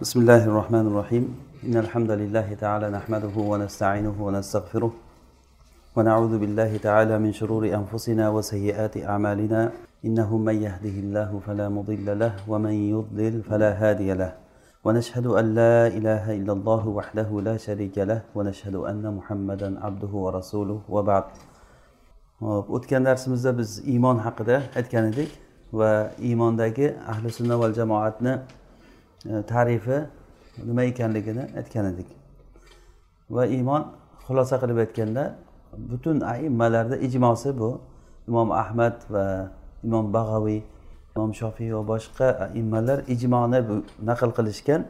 بسم الله الرحمن الرحيم إن الحمد لله تعالى نحمده ونستعينه ونستغفره ونعوذ بالله تعالى من شرور أنفسنا وسيئات أعمالنا إنه من يهده الله فلا مضل له ومن يضلل فلا هادي له ونشهد أن لا إله إلا الله وحده لا شريك له ونشهد أن محمدا عبده ورسوله وبعد o'tgan darsimizda biz iymon haqida aytgan edik va iymondagi ahli sunna val E, tarifi nima ekanligini aytgan edik. Va iymon xulosa qilib aytganda butun aimmalarda ijmosi bu. Imom ahmad va imom bag'aviy imom shofiy va boshqa aimmalar ijmoni naql qilishgan.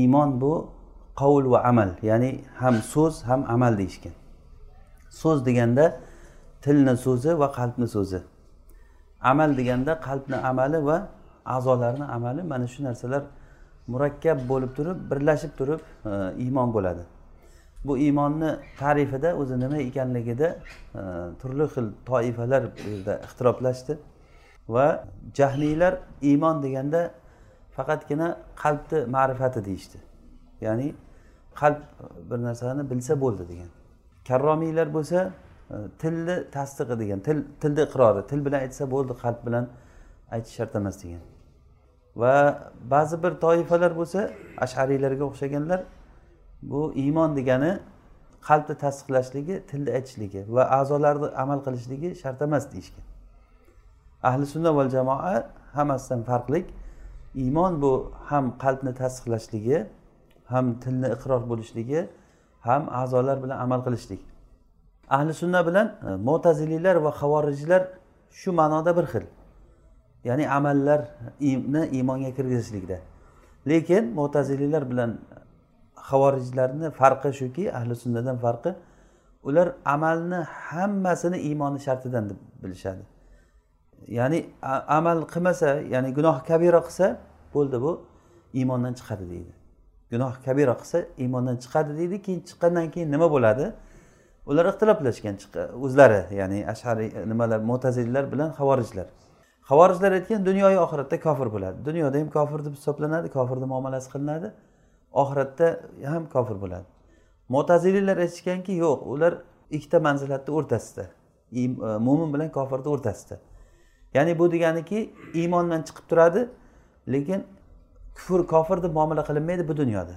Iymon bu qovul va amal ya'ni ham so'z ham amal deyishgan. So'z deganda tilni so'zi va qalbni so'zi. Amal deganda qalbni amali va a'zolarni amali. Mana shu narsalar murakkab bo'lib turib birlashib turib e, iymon bo'ladi. Bu iymonni tarifida o'zi nima ekanligida e, turli xil toifalar bu yerda ixtiroflashdi va jahliylar iymon deganda faqatgina qalbni ma'rifati deyishdi. Ya'ni qalb bir narsani bilsa bo'ldi degan. Karromiylar bo'lsa e, tilni tasdig'i degan til tilni iqrori til bilan aytsa bo'ldi qalb bilan aytish shart emas degan. Va ba'zi bir toifalar bo'lsa ashariylarga o'xshaganlar bu iymon degani qalbni tasdiqlashligi tilni aytishligi va a'zolarni amal qilishligi shart emas deyishgan. Ahli sunna val jamoa hammasidan farqli. Iymon bu ham qalbni tasdiqlashligi ham tilni iqror bo'lishligi ham a'zolar bilan amal qilishlik ahli sunna bilan e, mo'taziliylar va havorijlar shu ma'noda bir xil. Ya'ni amallarni iymonga kirgizishlikda. Lekin mo'taziliylar bilan havorijlarni farqi shuki ahli sunnadan farqi ular amalni hammasini iymonni shartidan deb bilishadi. Ya'ni amal qilmasa ya'ni gunoh kabira qilsa bo'ldi bu iymondan chiqadi deydi. Gunoh kabira qilsa iymondan chiqadi deydi keyin chiqqandan keyin nima bo'ladi? Ular ixtiloflashgan o'zlari ya'ni ashariy nimalar mo'tazillar bilan havorijlar havorijlar aytgan dunyoyu oxiratda kofir bo'ladi. Dunyoda ham kofir deb hisoblanadi kofirni muomalasi qilinadi oxiratda ham kofir bo'ladi. Mo'taziliylar aytishganki yo'q ular ikkita manzilatni o'rtasida mo'min e, bilan kofirni o'rtasida. Ya'ni bu deganiki iymondan chiqib turadi lekin kufr kofir deb muomala qilinmaydi bu dunyoda.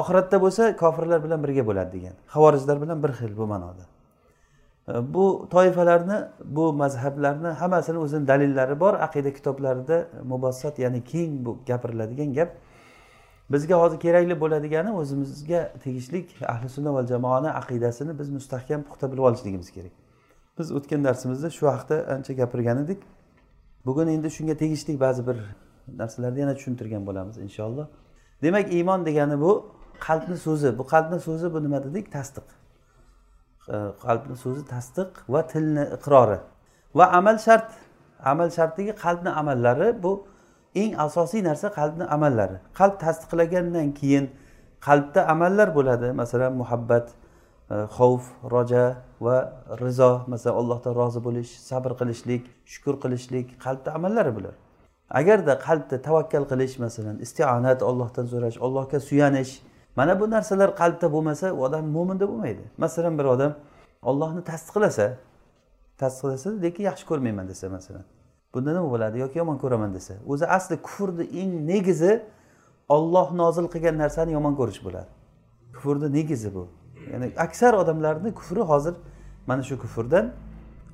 Oxiratda bo'lsa kofirlar bilan birga bo'ladi degan havorijlar bilan bir xil bu ma'noda. Bu toifalarni bu mazhablarni hammasini o'zini dalillari bor aqida kitoblarida mubassat ya'ni keng bu gapiriladigan gap. Bizga hozir kerakli bo'ladigani o'zimizga tegishli ahli sunna va jamoani aqidasini biz mustahkam puxta bilib olishligimiz kerak. Biz o'tgan darsimizda shu haqida ancha gapirgan edik. Bugun endi shunga tegishli ba'zi bir narsalarni yana tushuntirgan bo'lamiz inshaalloh. Demak iymon degani bu qalbni so'zi. Bu qalbni so'zi bu nima dedik? Tasdiq. Э, qalbni so'zi tasdiq va tilni iqrori. Va amal shart. Amal shartdagi qalbni amallari bu eng asosiy narsa qalbni amallari. Qalb tasdiqlagandan keyin qalbda amallar bo'ladi. Masalan muhabbat e, xavf roja va rizo. Masalan allohdan rozi bo'lish sabr qilishlik shukur qilishlik qalbda amallari bular agarda qalbda tavakkal qilish masalan istionat ollohdan so'rash allohga suyanish mana bu narsalar qalbda bo'lmasa u odam mo'minda bo'lmaydi. Masalan bir odam ollohni tasdiqlasa tasdiqlasa lekin yaxshi ko'rmayman desa masalan. Bunda nima bo'ladi? Yoki yomon ko'raman desa. O'zi asli kufrni eng negizi olloh nozil qilgan narsani yomon ko'rish bo'ladi. Kufrni negizi bu. Ya'ni aksar odamlarni kufri hozir mana shu kufrdan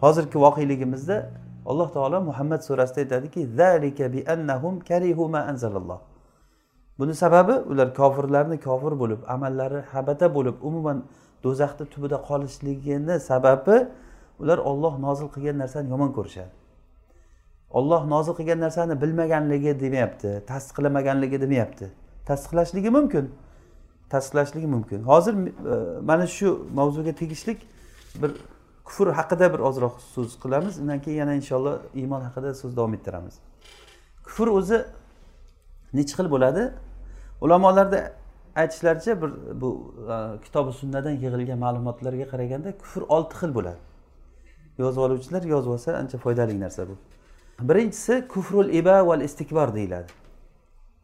hozirgi voqeligimizda alloh taolo muhammad surasida aytadiki buni sababi ular kofirlarni kofir bo'lib amallari habata bo'lib umuman do'zaxni tubida qolishligini sababi ular olloh nozil qilgan narsani yomon ko'rishadi. Olloh nozil qilgan narsani bilmaganligi demayapti tasdiqlamaganligi demayapti. Tasdiqlashligi mumkin. Tasdiqlashligi mumkin. Hozir e, mana shu mavzuga tegishlik bir kufr haqida bir ozroq so'z qilamiz. Undan keyin yana inshaalloh iymon haqida so'z davom ettiramiz. Kufr o'zi nechi xil bo'ladi? Ulamolarda aytishlaricha bir bu e, kitobi sunnadan yig'ilgan ma'lumotlarga qaraganda kufr olti xil bo'ladi. Yozib oluvchilar yozib olsa ancha foydali narsa bu. Birinchisi kufrul iba val istikbor deyiladi.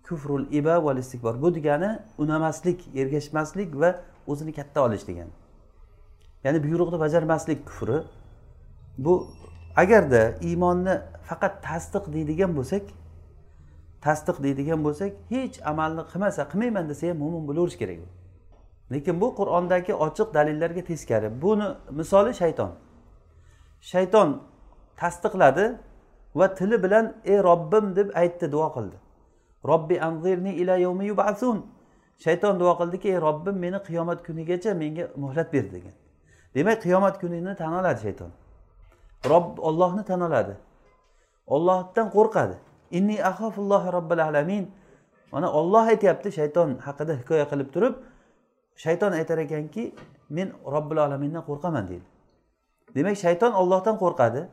Kufrul iba val istikbor. Bu degani unamaslik ergashmaslik va o'zini katta olish degani. Ya'ni buyruqni bajarmaslik kufri. Bu agarda iymonni faqat tasdiq deydigan bo'lsak tasdiq deydigan bo'lsak hech amalni qilmasa qilmayman desa ham mo'min bo'laverish kerak lekin bu qur'ondagi ochiq dalillarga teskari buni misoli shayton. Shayton tasdiqladi va tili bilan ey robbim deb aytdi duo qildi. Robbi anzirni ila yawmi yubasun. Shayton duo qildiki ey robbim meni qiyomat kunigacha menga muhlat ber degan. Demak qiyomat kunini tan oladi shayton. Robb ollohni tan oladi. Ollohdan qo'rqadi. Inni axofullohi robbil alamin. Mana olloh aytyapti shayton haqida hikoya qilib turib shayton aytar ekanki men robbil alamindan qo'rqaman deydi. Demak shayton ollohdan qo'rqadi.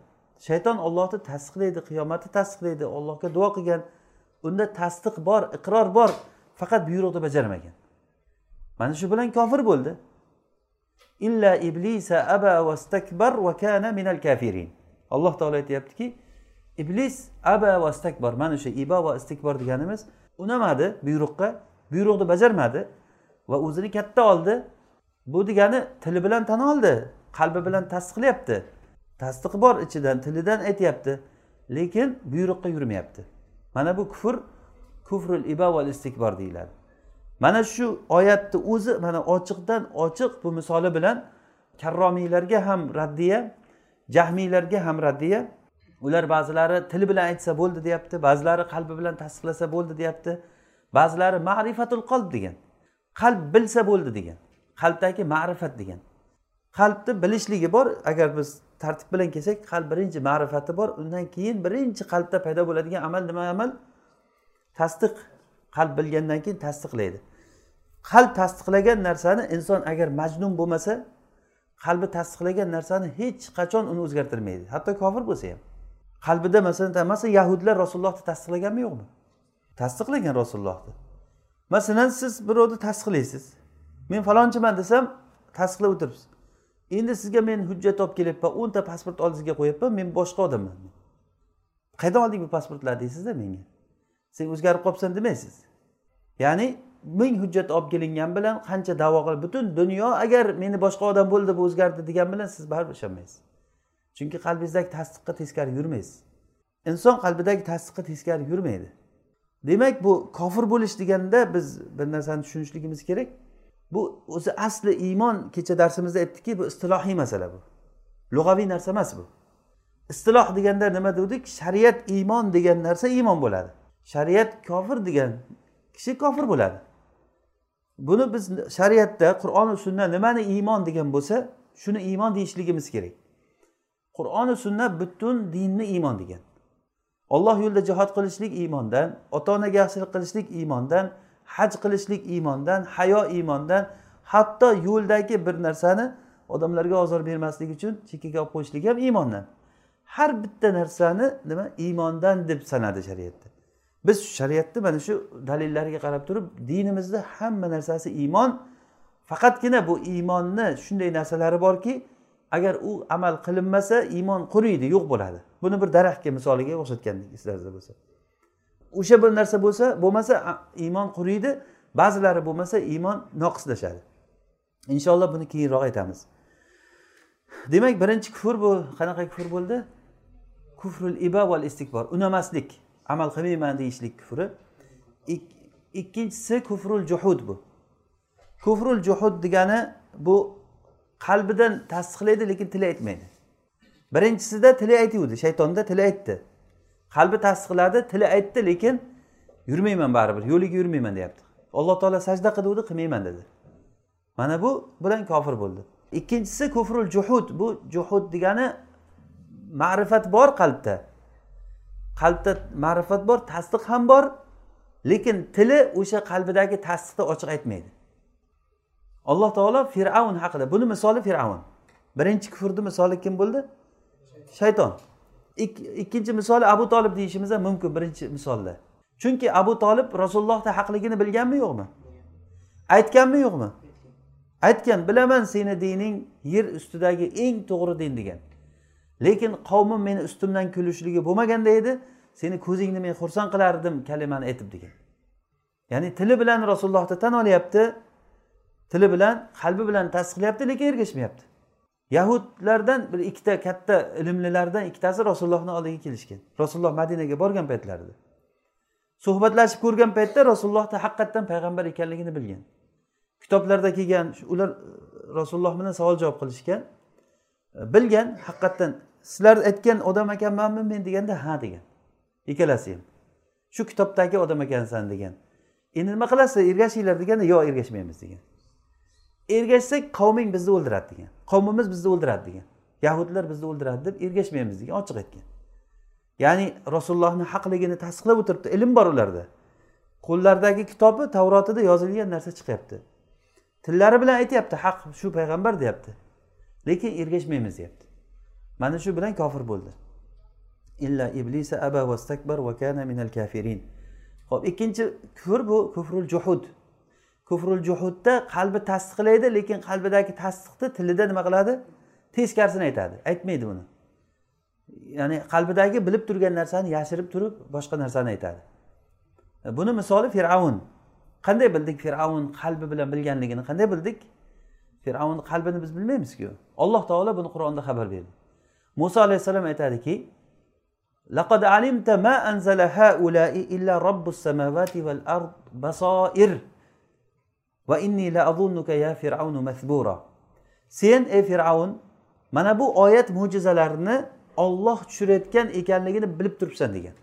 Shayton ollohni tasdiqlaydi qiyomatni tasdiqlaydi ollohga duo qilgan. Unda tasdiq bor iqror bor faqat buyruqni bajarmagan. Mana shu bilan kofir bo'ldi. Illa iblisa aba vastakbar va kana minal kafirin. Alloh taolo aytyaptiki iblis aba va istakbor mana o'sha ibo va istikbor deganimiz unamadi buyruqqa buyruqni bajarmadi va o'zini katta oldi. Bu degani tili bilan tan oldi qalbi bilan tasdiqlayapti. Tasdiqi bor ichidan tilidan aytyapti lekin buyruqqa yurmayapti. Mana bu kufr kufrul iba val istikbor deyiladi. Mana shu oyatni o'zi mana ochiqdan ochiq bu misoli bilan karromiylarga ham raddiya jahmiylarga ham raddiya ular ba'zilari til bilan aytsa bo'ldi deyapti ba'zilari qalbi bilan tasdiqlasa bo'ldi deyapti. Ba'zilari ma'rifatul qalb degan qalb bilsa bo'ldi degan qalbdagi ma'rifat degan. Qalbni bilishligi bor agar biz tartib bilan kelsak qalb birinchi ma'rifati bor undan keyin birinchi qalbda paydo bo'ladigan amal nima amal? Tasdiq. Qalb bilgandan keyin tasdiqlaydi. Qalb tasdiqlagan narsani inson agar majnun bo'lmasa qalbi tasdiqlagan narsani hech qachon uni o'zgartirmaydi. Hatto kofir bo'lsa ham. Qalbida masalan masalan yahudlar rasulullohni tasdiqlaganmi yo'qmi? Tasdiqlagan rasulullohni. Masalan siz birovni tasdiqlaysiz. Men falonchiman desam tasdiqlab o'tiribsiz. Endi sizga men hujjat olib kelyapman o'nta pasport oldingizga qo'yyapman men boshqa odamman. Qayerdan olding bu pasportlarni deysizda menga? Sen o'zgarib qolibsan demaysiz. Ya'ni ming hujjat olib kelingan bilan qancha davo qilib butun dunyo agar meni boshqa odam bo'ldi bu o'zgardi degan bilan siz baribir ishonmaysiz. Chunki qalbingizdagi tasdiqqa teskari yurmaysiz. Inson qalbidagi tasdiqqa teskari yurmaydi. Demak bu kofir bo'lish deganda biz bir narsani tushunishligimiz kerak. Bu o'zi asli iymon kecha darsimizda aytdikki bu istilohiy masala bu. Lug'aviy narsa emas bu. Istiloh deganda nima dedik? Shariat iymon degan narsa iymon bo'ladi. Shariat kofir degan kishi kofir bo'ladi. Buni biz shariatda qur'oni sunna nimani iymon degan bo'lsa shuni iymon deyishligimiz kerak. Qur'oni sunna butun dinni iymon degan. Olloh yo'lida jihod qilishlik iymondan ota onaga yaxshilik qilishlik iymondan haj qilishlik iymondan hayo iymondan hatto yo'ldagi bir narsani odamlarga ozor bermaslik uchun chekkaga olib qo'yishlik ham iymondan. Har bitta narsani nima? Iymondan deb sanadi shariatda. Biz shariatni mana shu dalillariga qarab turib dinimizda hamma narsasi iymon. Faqatgina bu iymonni shunday narsalari borki agar u amal qilinmasa iymon quriydi yo'q bo'ladi. Buni bir daraxtga misoliga o'xshatgandik esinglarda bo'lsa. O'sha bir narsa bo'lsa bo'lmasa iymon quriydi ba'zilari bo'lmasa iymon noqislashadi. Inshaalloh buni keyinroq aytamiz. Demak birinchi kufr bu qanaqa kufr bo'ldi? Kufrul iba val istikbor unamaslik amal qilmayman deyishlik kufri. Ikkinchisi kufrul juhud bu. Kufrul juhud degani bu qalbidan tasdiqlaydi lekin tili aytmaydi. Birinchisida tili aytuvdi shaytonda tili aytdi. Qalbi tasdiqladi tili aytdi lekin yurmayman baribir yo'liga yurmayman deyapti. Alloh taolo sajda qilguvdi qilmayman dedi. Mana bu bilan kofir bo'ldi. Ikkinchisi kufrul juhud. Bu juhud degani ma'rifat bor qalbda. Qalbda ma'rifat bor tasdiq ham bor lekin tili o'sha qalbidagi tasdiqni ochiq aytmaydi. Alloh taolo fir'avn haqida. Buni misoli fir'avn. Birinchi kufrni misoli kim bo'ldi? Shayton. Ikkinchi misoli abu tolib deyishimiz ham mumkin birinchi misolda. Chunki abu tolib rasulullohni haqligini bilganmi yo'qmi? Aytganmi yo'qmi? Aytgan bilaman seni dining yer ustidagi eng to'g'ri din degan. Lekin qavmim meni ustimdan kulishligi bo'lmaganda edi seni ko'zingni men xursand qilardim kalimani aytib degan. Ya'ni tili bilan rasulullohni tan olyapti tili bilan qalbi bilan tasdiqlayapti lekin ergashmayapti yahudlardan bir ikkita katta ilmlilardan ikkitasi rasulullohni oldiga kelishgan. Rasululloh madinaga borgan paytlarida. Suhbatlashib ko'rgan paytda rasulullohni haqiqatdan payg'ambar ekanligini bilgan. Kitoblarda kelgan ular e, rasululloh bilan savol javob qilishgan. E, bilgan haqiqatdan sizlar aytgan odam ekanmanmi men deganda ha degan. Ikkalasi ham shu kitobdagi odam ekansan degan. Endi nima qilasiz ergashinglar deganda yo'q ergashmaymiz degan. Ergashsak qavming bizni o'ldiradi degan qavmimiz bizni o'ldiradi degan yahudlar bizni o'ldiradi deb ergashmaymiz degan ochiq aytgan. Ya'ni rasulullohni haqligini tasdiqlab o'tiribdi. Ilm bor ularda. Qo'llaridagi kitobi tavrotida yozilgan narsa chiqyapti. Tillari bilan aytyapti haq shu payg'ambar deyapti. Lekin ergashmaymiz deyapti. Mana shu bilan kofir bo'ldi. Illa iblisa aba vastakbar va kana minal kafirin. Ho'p ikkinchi kufr bu kufrul juhud. kufrul juhudda qalbi tasdiqlaydi lekin qalbidagi tasdiqni tilida nima qiladi teskarisini aytadi aytmaydi buni ya'ni qalbidagi bilib turgan narsani yashirib turib boshqa narsani aytadi buni misoli fir'avn qanday bildik fir'avn qalbi bilan bilganligini qanday bildik fir'avnni qalbini biz bilmaymizku alloh taolo buni qur'onda xabar berdi muso alayhissalom aytadiki لقد علمت ما أنزل هؤلاء إلا رب السماوات والأرض بصائر va inni la azunnuka ya fir'avnu masbura sen ey fir'avn mana bu oyat mo'jizalarini olloh tushirayotgan ekanligini bilib turibsan degan.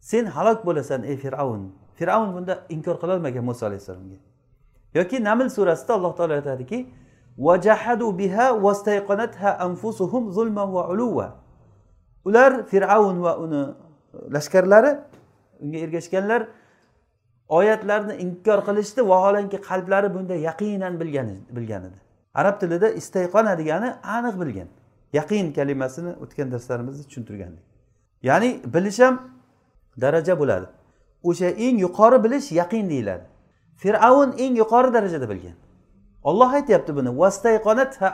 Sen halok bo'lasan ey fir'avn fir'avn bunda inkor qilolmagan muso alayhissalomga. Yoki naml surasida alloh taolo aytadiki biha anfusuhum va ular fir'avn va uni lashkarlari unga ergashganlar oyatlarni inkor qilishdi vaholanki qalblari bunda yaqinan bilgan bilgan edi. Arab tilida istayqona degani aniq bilgan yaqin kalimasini o'tgan darslarimizda tushuntirgandik. Ya'ni bilish ham daraja bo'ladi. O'sha eng yuqori bilish yaqin deyiladi. Fir'avn eng yuqori darajada bilgan olloh aytyapti buni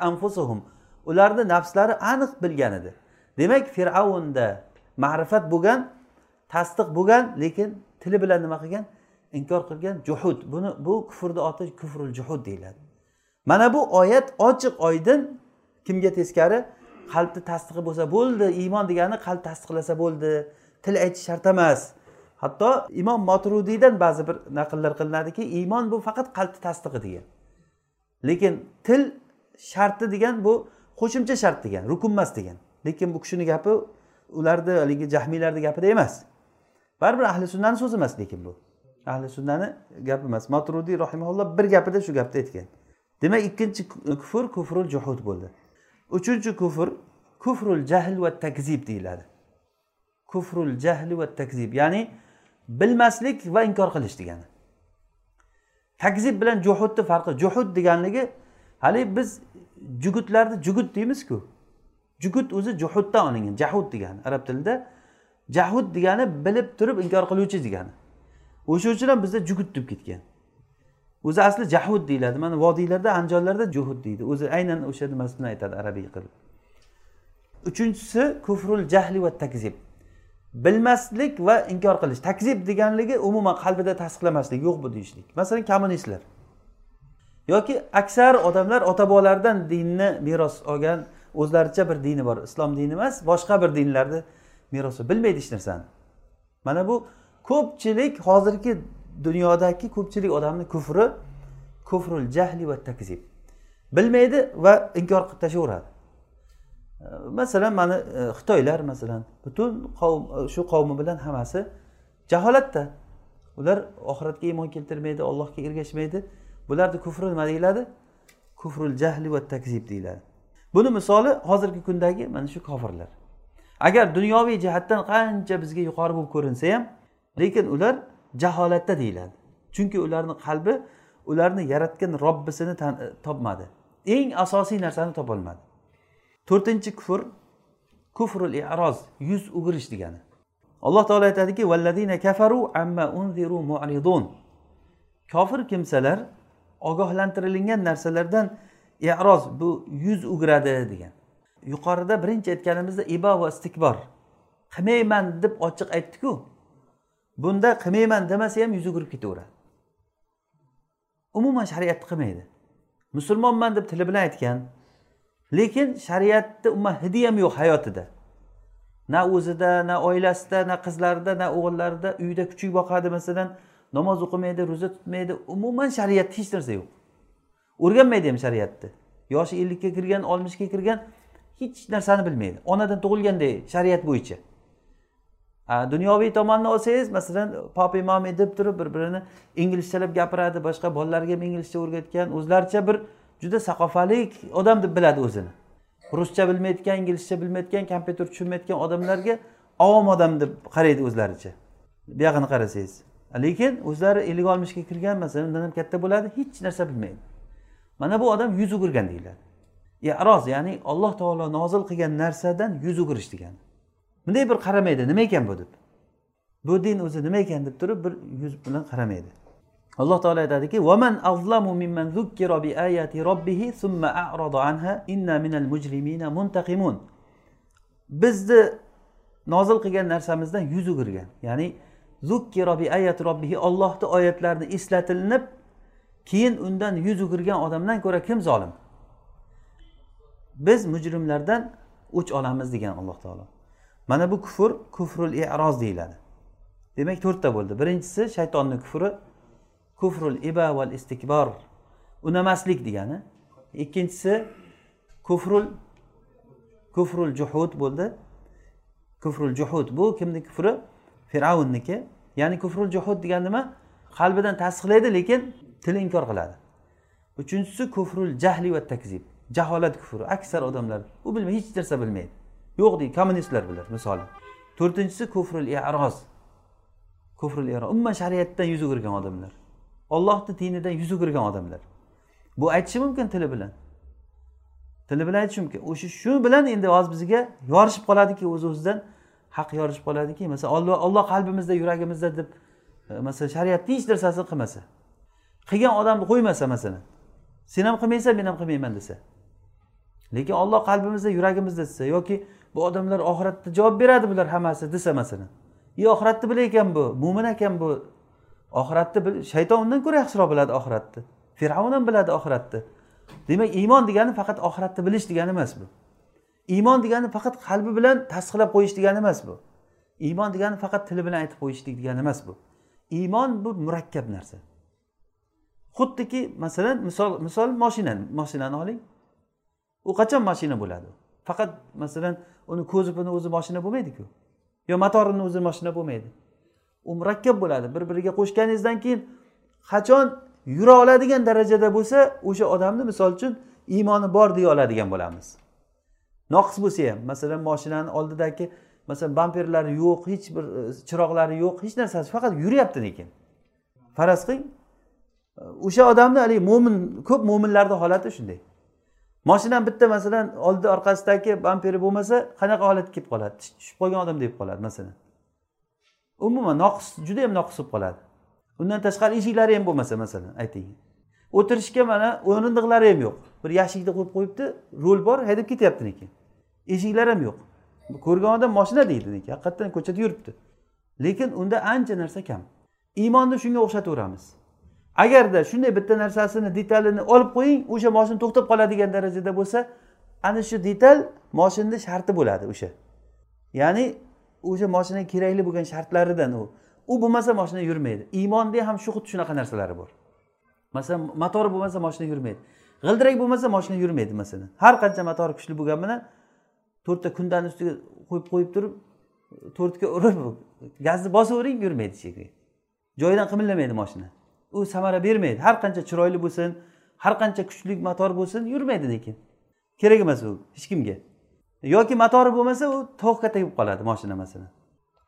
anfusuhum. Ularni nafslari aniq bilgan edi. Demak fir'avnda ma'rifat bo'lgan tasdiq bo'lgan lekin tili bilan nima qilgan? Inkor qilgan juhud. Buni bu kufrni oti kufrul juhud deyiladi. Mana bu oyat ochiq oydin kimga teskari? Qalbni tasdiqi bo'lsa bo'ldi iymon degani qalb tasdiqlasa bo'ldi. Til aytish shart emas. Hatto imom motrudiydan ba'zi bir naqllar qilinadiki iymon bu faqat qalbni tasdiqi degan. Lekin til sharti degan bu qo'shimcha shart degan rukun emas degan. Lekin bu kishini gapi ularni haligi jahmiylarni gapida emas. Baribir ahli sunnani so'zi emas lekin bu. Ahli sunnani gapi emas. Matrudiy rahimaulloh bir gapida shu gapni aytgan. Demak ikkinchi kufr kufrul juhud bo'ldi. Uchinchi kufr kufrul jahl va takzib deyiladi. Kufrul jahli va takzib ya'ni bilmaslik va inkor qilish degani. Takzib bilan juhudni farqi juhud deganligi haligi biz jugutlarni jugut deymizku. Jugut o'zi juhuddan olingan jahud degani. Arab tilida jahud degani bilib turib inkor qiluvchi degani. O'sha uchun ham bizda jugut deb ketgan. O'zi asli jahud deyiladi. Mana vodiylarda anjonlarda juhud deydi. O'zi aynan o'sha nimasini aytadi arabiy qilib uchinchisi kufrul jahli va takzib. Bilmaslik va inkor qilish. Takzib deganligi umuman qalbida tasdiqlamaslik yo'q bu deyishlik. Masalan kommunistlar. Yoki aksar odamlar ota bobolaridan dinni meros olgan o'zlaricha bir dini bor. Islom dini emas boshqa bir dinlarni merosi bilmaydi hech narsani. Mana bu ko'pchilik hozirgi dunyodagi ko'pchilik odamni kufri kufrul jahli va takzib. Bilmaydi va inkor qilib tashlayveradi masalan mana e, xitoylar masalan butun qavm e, shu qavmi bilan hammasi jaholatda. Ular oxiratga iymon keltirmaydi allohga ergashmaydi. Bularni kufri nima deyiladi? Kufrul jahli va takzib deyiladi. Buni misoli hozirgi kundagi mana shu kofirlar. Agar dunyoviy jihatdan qancha bizga yuqori bo'lib ko'rinsa ham lekin ular jaholatda deyiladi. Chunki ularni qalbi ularni yaratgan robbisini e, topmadi. Eng asosiy narsani topolmadi to'rtinchi kufr kufrul iroz yuz o'girish degani. Alloh taolo aytadiki valladina kafaru amma unziru mu'ridun. Kofir kimsalar ogohlantirilgan narsalardan iroz bu yuz o'giradi degan. Yuqorida birinchi aytganimizda ibo va istikbor. Qilmayman deb ochiq aytdiku bunda qilmayman demasa ham yuzi kirib ketaveradi. Umuman shariatni qilmaydi. Musulmonman deb tili bilan aytgan lekin shariatni umuman hidi ham yo'q hayotida. Na o'zida na oilasida na qizlarida na o'g'illarida uyida kuchuk boqadi masalan namoz o'qimaydi ro'za tutmaydi umuman shariatda hech narsa yo'q. O'rganmaydi ham shariatni. Yoshi ellikka kirgan oltmishga kirgan hech narsani bilmaydi. Onadan tug'ilganday shariat bo'yicha. Dunyoviy tomonni olsangiz masalan popi imom deb turib bir birini inglizchalab gapiradi boshqa bolalarga ham inglizcha o'rgatgan o'zlaricha bir juda saqofali odam deb biladi o'zini. Ruscha bilmayotgan inglizcha bilmayotgan kompyuter tushunmayotgan odamlarga ovom odam deb qaraydi o'zlaricha. Buyog'ini qarasangiz. Lekin o'zlari ellik oltmishga kirgan masalan undan ham katta bo'ladi hech narsa bilmaydi. Mana bu odam yuz o'girgan deyiladi. Aroz ya'ni alloh taolo nozil qilgan narsadan yuz o'girish degani. Bunday bir qaramaydi. Nima ekan bu deb? Bu din o'zi nima ekan deb turib bir yuz bilan qaramaydi. Alloh taolo aytadiki vaman azlamu mimman zukkira bi ayati robbihi summa a'rada anha inna minal mujrimina muntaqimun. Bizni nozil qilgan narsamizdan yuz o'girgan. Ya'ni zukkira bi ayati robbihi ollohni oyatlarini eslatilinib keyin undan yuz o'girgan odamdan ko'ra kim zolim? Biz mujrimlardan o'ch olamiz degan alloh taolo. Mana bu kufr kufrul iroz deyiladi. Demak to'rtta bo'ldi. Birinchisi shaytonni kufri kufrul iba val istikbor. Unamaslik degani. Ikkinchisi kufrul kufrul juhud bo'ldi. Kufrul juhud. Bu kimni kufri? Fir'avnniki ya'ni kufrul juhud degani nima? Qalbidan tasdiqlaydi lekin tili inkor qiladi. Uchinchisi kufrul jahli va takzib. Jaholat kufri. Aksar odamlar u bilmaydi hech narsa bilmaydi. Yo'q deydi kommunistlar bular misoli to'rtinchisi kufrul iroz. Kufrul iroz. Umuman shariatdan yuz o'girgan odamlar. Ollohni dinidan yuz o'girgan odamlar. Bu aytishi mumkin tili bilan. Tili bilan aytishi mumkin. O'sha shu bilan endi hozir bizga yorishib qoladiki o'z o'zidan haq yorishib qoladiki. Masalan olloh olloh qalbimizda yuragimizda deb e, masalan shariatni hech narsasini qilmasa. Qilgan odamni qo'ymasa masalan sen ham qilmaysan men ham qilmayman desa. Lekin olloh qalbimizda yuragimizda desa yoki bu odamlar oxiratda javob beradi bular hammasi desa masalan i oxiratni bilar ekan bu mo'min ekan bu. Oxiratni shayton undan ko'ra yaxshiroq biladi oxiratni. Fir'avn ham biladi oxiratni. Demak iymon degani faqat oxiratni bilish degani emas bu. Iymon degani faqat qalbi bilan tasdiqlab qo'yish degani emas bu. Iymon degani faqat tili bilan aytib qo'yishlik degani emas bu. Iymon bu murakkab narsa. Xuddiki masalan misol misol moshinani moshinani oling. U qachon mashina bo'ladi? Faqat masalan uni ko'zibini o'zi moshina bo'lmaydiku. Yo motorini o'zi moshina bo'lmaydi. U murakkab bo'ladi. Bir biriga qo'shganingizdan keyin qachon yura oladigan darajada bo'lsa o'sha odamni misol uchun iymoni bor deya oladigan bo'lamiz. Noqis bo'lsa ham masalan moshinani oldidagi masalan bamperlari yo'q hech bir e, chiroqlari yo'q hech narsasi faqat yuryapti lekin. Faraz qiling o'sha odamni haligi mo'min ko'p mo'minlarni holati shunday. Moshinani bitta masalan oldi orqasidagi bamperi bo'lmasa qanaqa holatga kelib qoladi? Tushib qolgan odam deb qoladi masalan. Umuman noqis juda yam noqis bo'lib qoladi. Undan tashqari eshiklari ham bo'lmasa masalan ayting. O'tirishga mana o'rindiqlari ham yo'q. Bir yashikni qo'yib qo'yibdi rul bor haydab ketyapti lekin eshiklar ham yo'q. Ko'rgan odam moshina deydi lekin haqiqatdan ko'chada yuribdi. Lekin unda ancha narsa kam. Iymonni shunga o'xshataveramiz. Agarda shunday bitta narsasini detalini olib qo'ying o'sha moshina to'xtab qoladigan darajada bo'lsa ana shu detal moshinni sharti bo'ladi o'sha. Ya'ni o'sha moshinaga kerakli bo'lgan shartlaridan u. U bo'lmasa moshina yurmaydi. Iymonda ham shu xuddi shunaqa narsalari bor. Masalan motori bo'lmasa moshina yurmaydi. G'ildirak bo'lmasa moshina yurmaydi masalan. Har qancha motori kuchli bo'lgani bilan to'rtta kundani ustiga qo'yib qo'yib turib to'rtga urib gazni bosavering yurmaydi shekilli. Joyidan qimillamaydi moshina. U samara bermaydi. Har qancha chiroyli bo'lsin har qancha kuchli motor bo'lsin yurmaydi lekin. Kerak emas u hech kimga. Yoki motori bo'lmasa u tovuqqa tegib qoladi moshina masalan.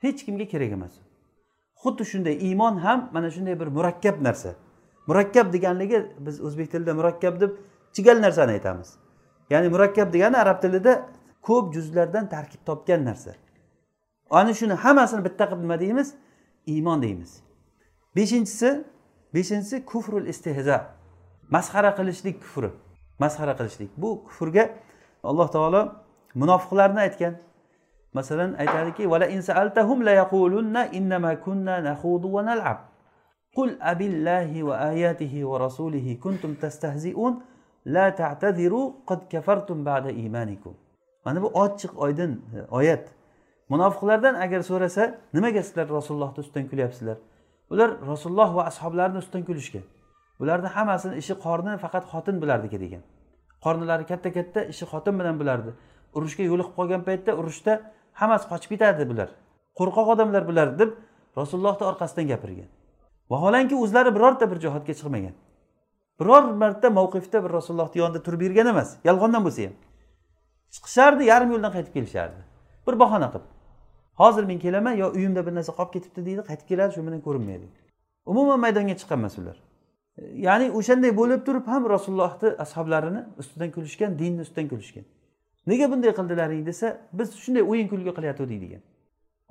Hech kimga kerak emas xuddi shunday iymon ham mana shunday bir murakkab narsa. Murakkab deganligi biz o'zbek tilida murakkab deb chigal narsani aytamiz. Ya'ni murakkab degani arab tilida ko'p juzlardan tarkib topgan narsa. Ana shuni hammasini bitta qilib nima deymiz? Iymon deymiz. Beshinchisi beshinchisi kufrul istehza masxara qilishlik kufri. Masxara qilishlik. Bu kufrga alloh taolo munofiqlarni aytgan. Masalan aytadiki vala أبي la yaqulunna ورسوله كنتم nakhudu لا nal'ab. Qul abillahi بعد ayatihi kuntum tastahzi'un la qad kafartum ba'da mana bu ochiq oydin e, oyat. Munofiqlardan agar so'rasa nimaga sizlar rasulullohni ustidan kulyapsizlar? Ular rasululloh va ashoblarini ustidan kulishgan. Bularni hammasini ishi qorni faqat xotin bilardiki degan. Qornilari katta katta ishi xotin bilan bilardi. Urushga yo'liqib qolgan paytda urushda hammasi qochib ketadi bular. Qo'rqoq odamlar bular deb rasulullohni orqasidan gapirgan. Vaholanki o'zlari birorta bir jihodga chiqmagan. Biror marta mavqifda bir rasulullohni yonida turib yurgan emas yolg'ondan bo'lsa ham. Chiqishardi yarim yo'ldan qaytib kelishardi. Bir bahona qilib. Hozir men kelaman yo uyimda bir narsa qolib ketibdi deydi qaytib keladi shu bilan ko'rinmaydi. Umuman maydonga chiqqan emas ular ya'ni o'shanday bo'lib turib ham rasulullohni ashoblarini ustidan kulishgan dinni ustidan kulishgan. Nega bunday qildilaring desa biz shunday o'yin kulgi qilayotgandik degan.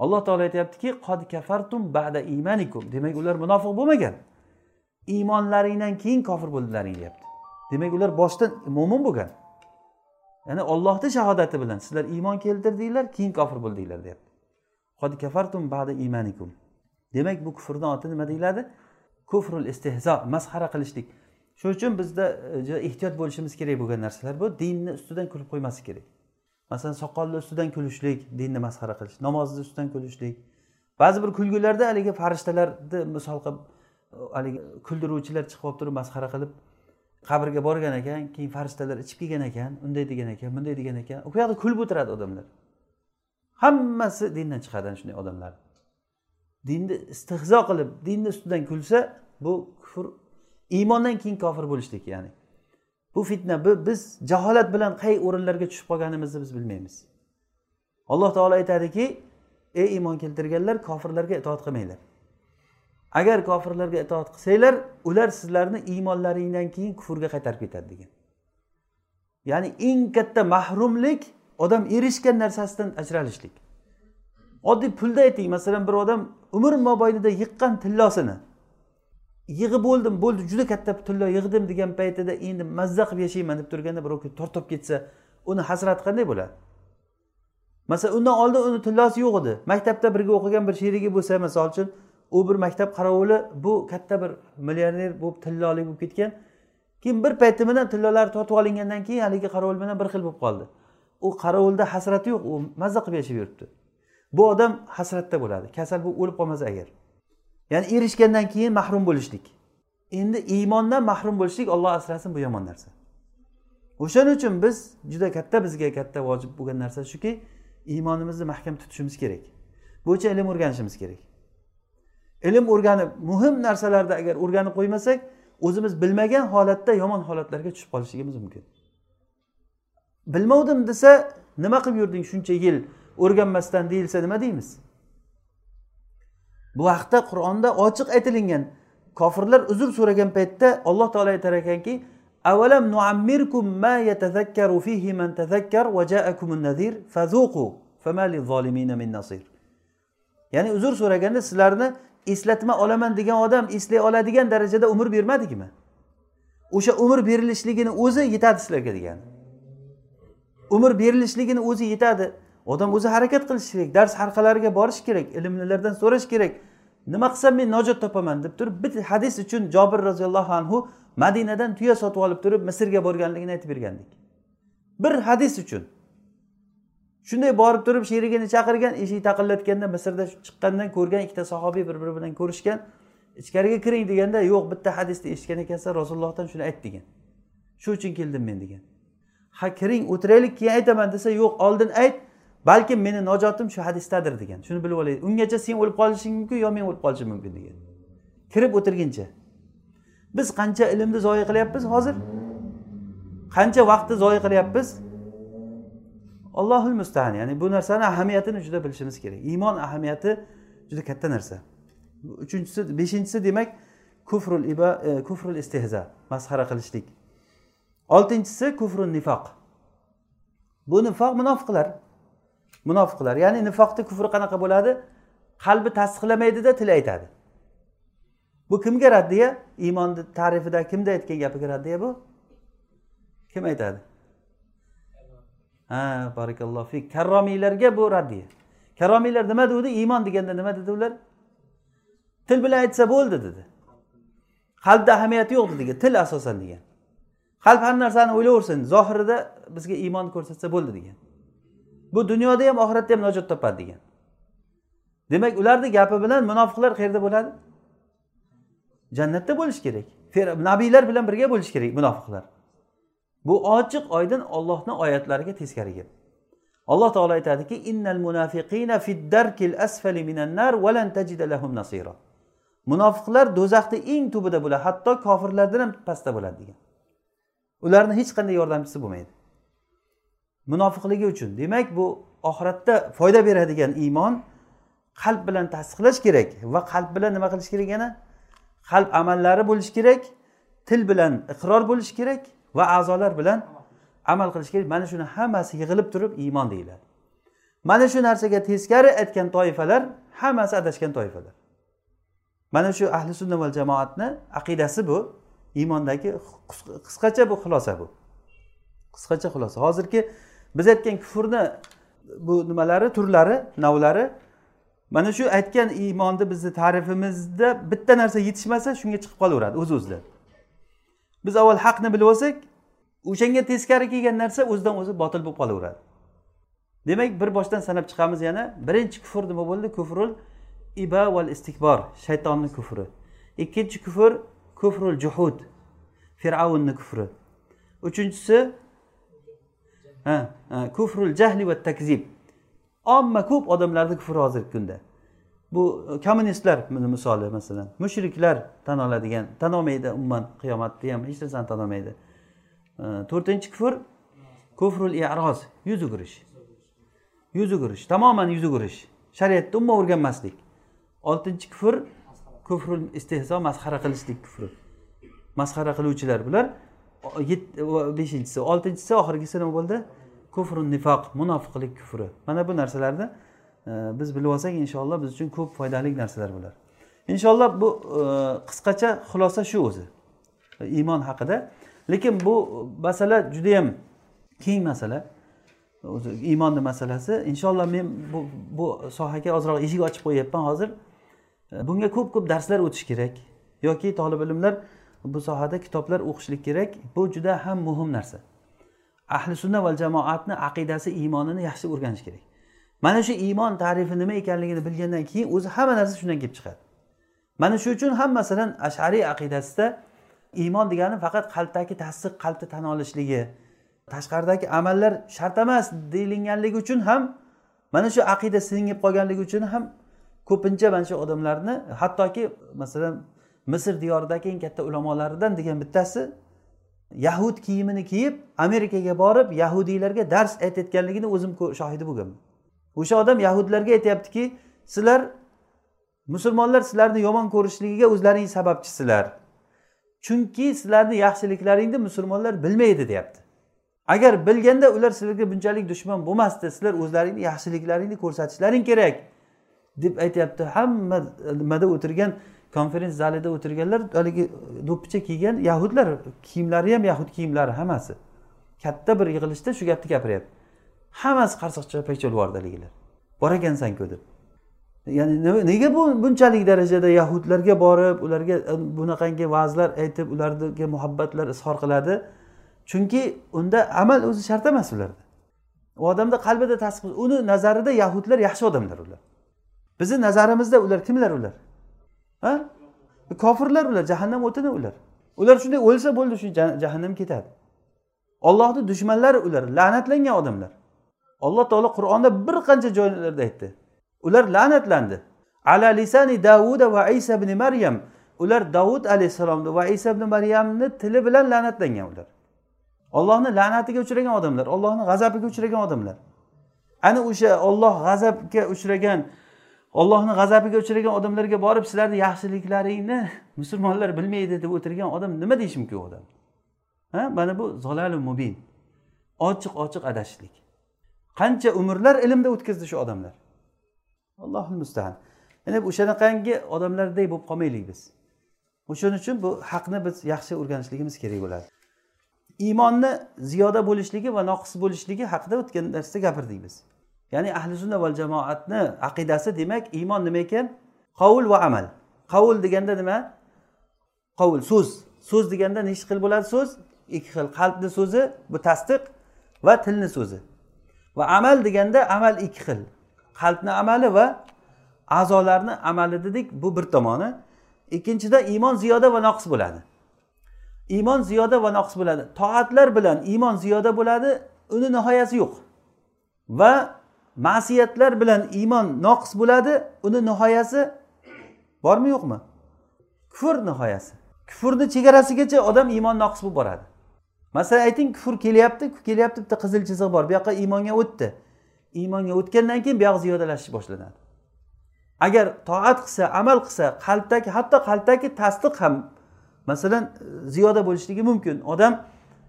Alloh taolo aytyaptiki qod kafartum ba'da imanikum. Demak ular munofiq bo'lmagan. Iymonlaringdan keyin kofir bo'ldilaring deyapti. Demak ular boshdan mo'min bo'lgan. Ya'ni ollohni shahodati bilan sizlar iymon keltirdinglar keyin kofir bo'ldinglar deyapti. Qod kafartum ba'da imanikum. Demak bu kufrni oti nima deyiladi? Kufrul istehzo masxara qilishlik. Shuning uchun bizda e, juda ehtiyot bo'lishimiz kerak bo'lgan narsalar bu. Dinni ustidan kulib qo'ymaslik kerak. Masalan soqolni ustidan kulishlik dinni masxara qilish namozni ustidan kulishlik. Ba'zi bir kulgularda haligi farishtalarni misol qilib e, haligi kuldiruvchilar chiqib olib turib masxara qilib qabrga borgan ekan keyin farishtalar ichib kelgan ekan unday degan ekan bunday degan ekan. U yoqda kulib o'tiradi odamlar. Hammasi dindan chiqadi shunday odamlar. Dinni istehzo qilib dinni ustidan kulsa bu kufr iymondan keyin kofir bo'lishlik ya'ni. Bu fitna bu biz jaholat bilan qay o'rinlarga tushib qolganimizni biz bilmaymiz. Alloh taolo aytadiki ey iymon keltirganlar kofirlarga itoat qilmanglar. Agar kofirlarga itoat qilsanglar ular sizlarni iymonlaringdan keyin kufrga qaytarib ketadi degan. Ya'ni eng katta mahrumlik odam erishgan narsasidan ajralishlik. Oddiy pulda ayting masalan bir odam umr mobaynida yiqqan tillosini yig'ib bo'ldim bo'ldi juda katta tillo yig'dim degan paytida endi mazza qilib yashayman deb turganda birov tortib ketsa uni hasrati qanday bo'ladi? Masalan undan oldin uni tillosi yo'q edi. Maktabda birga o'qigan bir sherigi bo'lsa misol uchun u bir maktab qarovuli bu katta bir millioner bo'lib tillolik bo'lib ketgan keyin bir payti bilan tillolari tortib olingandan keyin haligi qarovul bilan bir xil bo'lib qoldi. U qarovulda hasrati yo'q u mazza qilib yashab yuribdi. Bu odam hasratda bo'ladi. Kasal bo'lib o'lib qolmasa agar. Ya'ni erishgandan keyin mahrum bo'lishlik. Endi iymondan mahrum bo'lishlik olloh asrasin bu yomon narsa. O'shaning uchun biz juda katta bizga katta vojib bo'lgan narsa shuki iymonimizni mahkam tutishimiz kerak. Bo'yicha ilm o'rganishimiz kerak. Ilm o'rganib muhim narsalarni agar o'rganib qo'ymasak o'zimiz bilmagan holatda yomon holatlarga tushib qolishligimiz mumkin. Bilmovdim desa nima qilib yurding shuncha yil? O'rganmasdan deyilsa nima deymiz? Bu haqda qur'onda ochiq aytilingan. Kofirlar uzr so'ragan paytda alloh taolo aytar ekanki avalam nuammirkum ma yatazakkaru fihi man tazakkar va ja'akumun nazir fazuqu fama lizolimina min nasir. Ya'ni uzr so'raganda sizlarni eslatma olaman degan odam eslay oladigan darajada umr bermadikmi? O'sha umr berilishligini o'zi yetadi sizlarga degani. Umr berilishligini o'zi yetadi. Odam o'zi harakat qilishi kerak dars halqalariga borish kerak ilmlilardan so'rash kerak. Nima qilsam men najot topaman deb turib bir hadis uchun jobir roziyallohu anhu madinadan tuya sotib olib turib misrga borganligini aytib bergandik. Bir hadis uchun. Shunday borib turib sherigini chaqirgan eshik taqillatganda misrda chiqqandan ko'rgan ikkita sahobiy bir biri bilan ko'rishgan ichkariga kiring deganda yo'q bitta hadisni eshitgan ekansan rasulullohdan shuni ayt degan. Shu uchun keldim men degan. Ha kiring o'tiraylik keyin aytaman desa yo'q oldin ayt balkim meni nojotim shu hadisdadir degan. Shuni bilib olaylik ungacha sen o'lib qolishing mumkin yo men o'lib qolishim mumkin degan. Kirib o'tirguncha biz qancha ilmni zoya qilyapmiz hozir? Qancha vaqtni zoya qilyapmiz? Allohul mustaan ya'ni bu narsani ahamiyatini juda bilishimiz kerak. Iymon ahamiyati juda katta narsa. Uchinchisi beshinchisi demak kufrul iba e, kufrul istehza masxara qilishlik. Oltinchisi kufrun nifoq bu nifoq munofiqlar. Munofiqlar. Ya'ni nifoqni kufri qanaqa bo'ladi? Qalbi tasdiqlamaydida til aytadi. Bu kimga raddiya? Iymonni ta'rifida kimda aytgan gapiga raddiya bu? Kim aytadi? Ha barakallohu fik. Karromiylarga bu raddiya. Karomiylar nima degandi iymon deganda nima dedi ular? Til bilan aytsa bo'ldi dedi. Qalbda ahamiyati yo'q dedi. Til asosan degan. Qalb har narsani o'ylayversin zohirida bizga iymon ko'rsatsa bo'ldi degan. Bu dunyoda ham oxiratda ham najot topadi degan. Demak ularni gapi bilan munofiqlar qayerda bo'ladi? Jannatda bo'lishi kerak. Nabiylar bilan birga bo'lishi kerak munofiqlar. Bu ochiq oydin ollohni oyatlariga teskari gap. Alloh taolo aytadiki innal munafiqina fiddarkil asfali minan nar valan tajida lahum nasira. Munofiqlar do'zaxni eng tubida bo'ladi hatto kofirlardan ham pastda bo'ladi degan. Ularni hech qanday yordamchisi bo'lmaydi. Munofiqligi uchun. Demak bu oxiratda foyda beradigan iymon qalb bilan tasdiqlash kerak va qalb bilan nima qilish kerak yana? Qalb amallari bo'lishi kerak til bilan iqror bo'lishi kerak va a'zolar bilan amal qilish kerak. Mana shuni hammasi yig'ilib turib iymon deyiladi. Mana shu narsaga teskari aytgan toifalar hammasi adashgan toifalar. Mana shu ahli sunna va jamoatni aqidasi bu. Iymondagi qisqacha bu xulosa bu. Qisqacha xulosa. Hozirgi biz aytgan kufrni bu nimalari turlari navlari mana shu aytgan iymonni bizni ta'rifimizda bitta narsa yetishmasa shunga chiqib qolaveradi o'z o'zidan biz avval haqni bilib olsak o'shanga teskari kelgan narsa o'zidan o'zi botil bo'lib qolaveradi. Demak bir boshdan sanab chiqamiz yana birinchi kufr nima bo'ldi? Kufrul iba val istikbor shaytonni kufri. Ikkinchi kufr kufrul juhud. Fir'avnni kufri. Uchinchisi kufrul jahli va takzib. Omma ko'p odamlarni kufri hozirgi kunda. Bu e, kommunistlar misoli masalan. Mushriklar tan oladigan tan olmaydi umuman qiyomatni ham hech narsani tan olmaydi. E, to'rtinchi kufr kufrul iroz yuz o'girish yuz o'girish tamoman yuz o'girish shariatni umuman o'rganmaslik. Oltinchi kufr kufrul istehzo masxara qilishlik kufri. Masxara qiluvchilar bular beshinchisi oltinchisi oxirgisi nima bo'ldi. Kufru nifoq munofiqlik kufri. Mana bu narsalarni e, biz bilib olsak inshaalloh biz uchun ko'p foydali narsalar bular. Inshaalloh bu e, qisqacha xulosa shu o'zi e, iymon haqida. Lekin bu masala judayam keng masala. O'zi iymonni masalasi. Inshaalloh men bu bu sohaga ozroq eshik ochib qo'yyapman hozir. E, bunga ko'p ko'p darslar o'tish kerak yoki tolib ilmlar bu sohada kitoblar o'qishlik kerak. Bu juda ham muhim narsa. Ahli sunna va jamoatni aqidasi iymonini yaxshi o'rganish kerak. Mana shu iymon tarifi nima ekanligini bilgandan keyin o'zi hamma narsa shundan kelib chiqadi. Mana shu uchun ham masalan ashariy aqidasida iymon degani faqat qalbdagi tasdiq qalbda tan olishligi tashqaridagi amallar shart emas deyilganligi uchun ham mana shu aqida singib qolganligi uchun ham ko'pincha mana shu odamlarni hattoki masalan misr diyoridagi eng katta ulamolaridan degan bittasi yahud kiyimini kiyib amerikaga borib yahudiylarga dars aytayotganligini o'zim shohidi bo'lganman o'sha odam yahudlarga aytyaptiki sizlar musulmonlar sizlarni yomon ko'rishligiga o'zlaring sababchisizlar chunki sizlarni yaxshiliklaringni musulmonlar bilmaydi deyapti. Agar bilganda ular sizlarga bunchalik dushman bo'lmasdi sizlar o'zlaringni yaxshiliklaringni ko'rsatishlaring kerak. Deb aytyapti. Hamma nimada o'tirgan konferens zalida o'tirganlar haligi do'ppicha kiygan yahudlar kiyimlari ham yahud kiyimlari hammasi. Katta bir yig'ilishda shu gapni gapiryapti. Hammasi qarsoqcha paycha yubordi haligilar bor ekansanku deb. Ya'ni nega bu bunchalik darajada yahudlarga borib ularga e, bunaqangi va'zlar aytib ularga muhabbatlar izhor qiladi? Chunki unda amal o'zi shart emas ularda. U odamda qalbida tasdiq uni nazarida yahudlar yaxshi odamlar ular. Bizni nazarimizda ular kimlar ular? Ha? Kofirlar ular jahannam o'tini ular. Ular shunday o'lsa bo'ldi shu jahannam ketadi. Ollohni dushmanlari ular la'natlangan odamlar. Alloh taolo qur'onda bir qancha joylarda aytdi. Ular la'natlandi. Ala lisani davuda va isa ibn maryam. Ular davud alayhissalomni va isa ibn maryamni tili bilan la'natlangan ular. Ollohni la'natiga uchragan odamlar ollohni g'azabiga uchragan odamlar. Ana o'sha olloh g'azabga uchragan ollohni g'azabiga uchragan odamlarga borib sizlarni yaxshiliklaringni musulmonlar bilmaydi deb o'tirgan odam nima deyishi mumkin u odam? Ha? Mana bu zolali mubin. Ochiq ochiq adashishlik qancha umrlar ilmda o'tkazdi shu odamlar. Allohu mustahan ya'ni o'shanaqangi odamlardek bo'lib qolmaylik biz. O'shaning uchun bu haqni biz yaxshi o'rganishligimiz kerak bo'ladi. Iymonni ziyoda bo'lishligi va noqis bo'lishligi haqida o'tgan darsda gapirdik biz. Ya'ni ahli sunna val jamoatni aqidasi demak iymon nima ekan? Qovul va amal. Qovul deganda nima? Qovul so'z. So'z deganda nechi xil bo'ladi so'z? Ikki xil. Qalbni so'zi bu tasdiq va tilni so'zi. Va amal deganda amal ikki xil. Qalbni amali va a'zolarni amali dedik bu bir tomoni. Ikkinchida iymon ziyoda va noqis bo'ladi. Iymon ziyoda va noqis bo'ladi. Toatlar bilan iymon ziyoda bo'ladi uni nihoyasi yo'q. Va ma'siyatlar bilan iymon noqis bo'ladi uni nihoyasi bormi yo'qmi? Kufr nihoyasi. Kufrni chegarasigacha odam iymon noqis bo'lib boradi. Masalan ayting kufr kelyapti kelyapti bitta qizil chiziq bor bu yoqqa iymonga o'tdi. Iymonga o'tgandan keyin buyog'i ziyodalashish boshlanadi. Agar toat qilsa amal qilsa qalbdagi hatto qalbdagi tasdiq ham masalan ziyoda bo'lishligi mumkin. Odam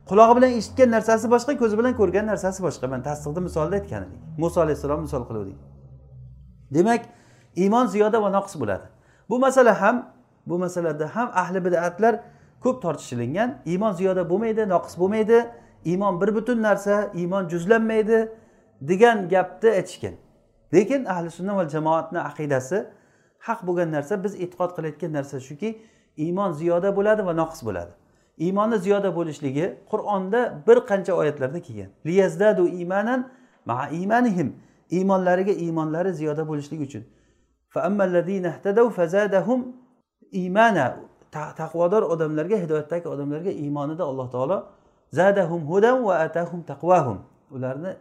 qulog'i bilan eshitgan narsasi boshqa ko'zi bilan ko'rgan narsasi boshqa. Mana tasdiqni misolida aytgan edik muso alayhissalom misol qiluvdik. Demak iymon ziyoda va noqis bo'ladi. Bu masala ham bu masalada ham ahli bidatlar ko'p tortishilingan. Iymon ziyoda bo'lmaydi noqis bo'lmaydi. Iymon bir butun narsa iymon juzlanmaydi degan gapni aytishgan. Lekin ahli sunna va jamoatni aqidasi haq bo'lgan narsa biz e'tiqod qilayotgan narsa shuki iymon ziyoda bo'ladi va noqis bo'ladi. Iymonni ziyoda bo'lishligi qur'onda bir qancha oyatlarda kelgan. Liyazdadu imanan ma imanihim. Iymonlariga iymonlari ziyoda bo'lishligi uchun. Imana. Taqvodor odamlarga hidoyatdagi odamlarga iymonida alloh taolo zadahum hudan va atahum taqvahum ularni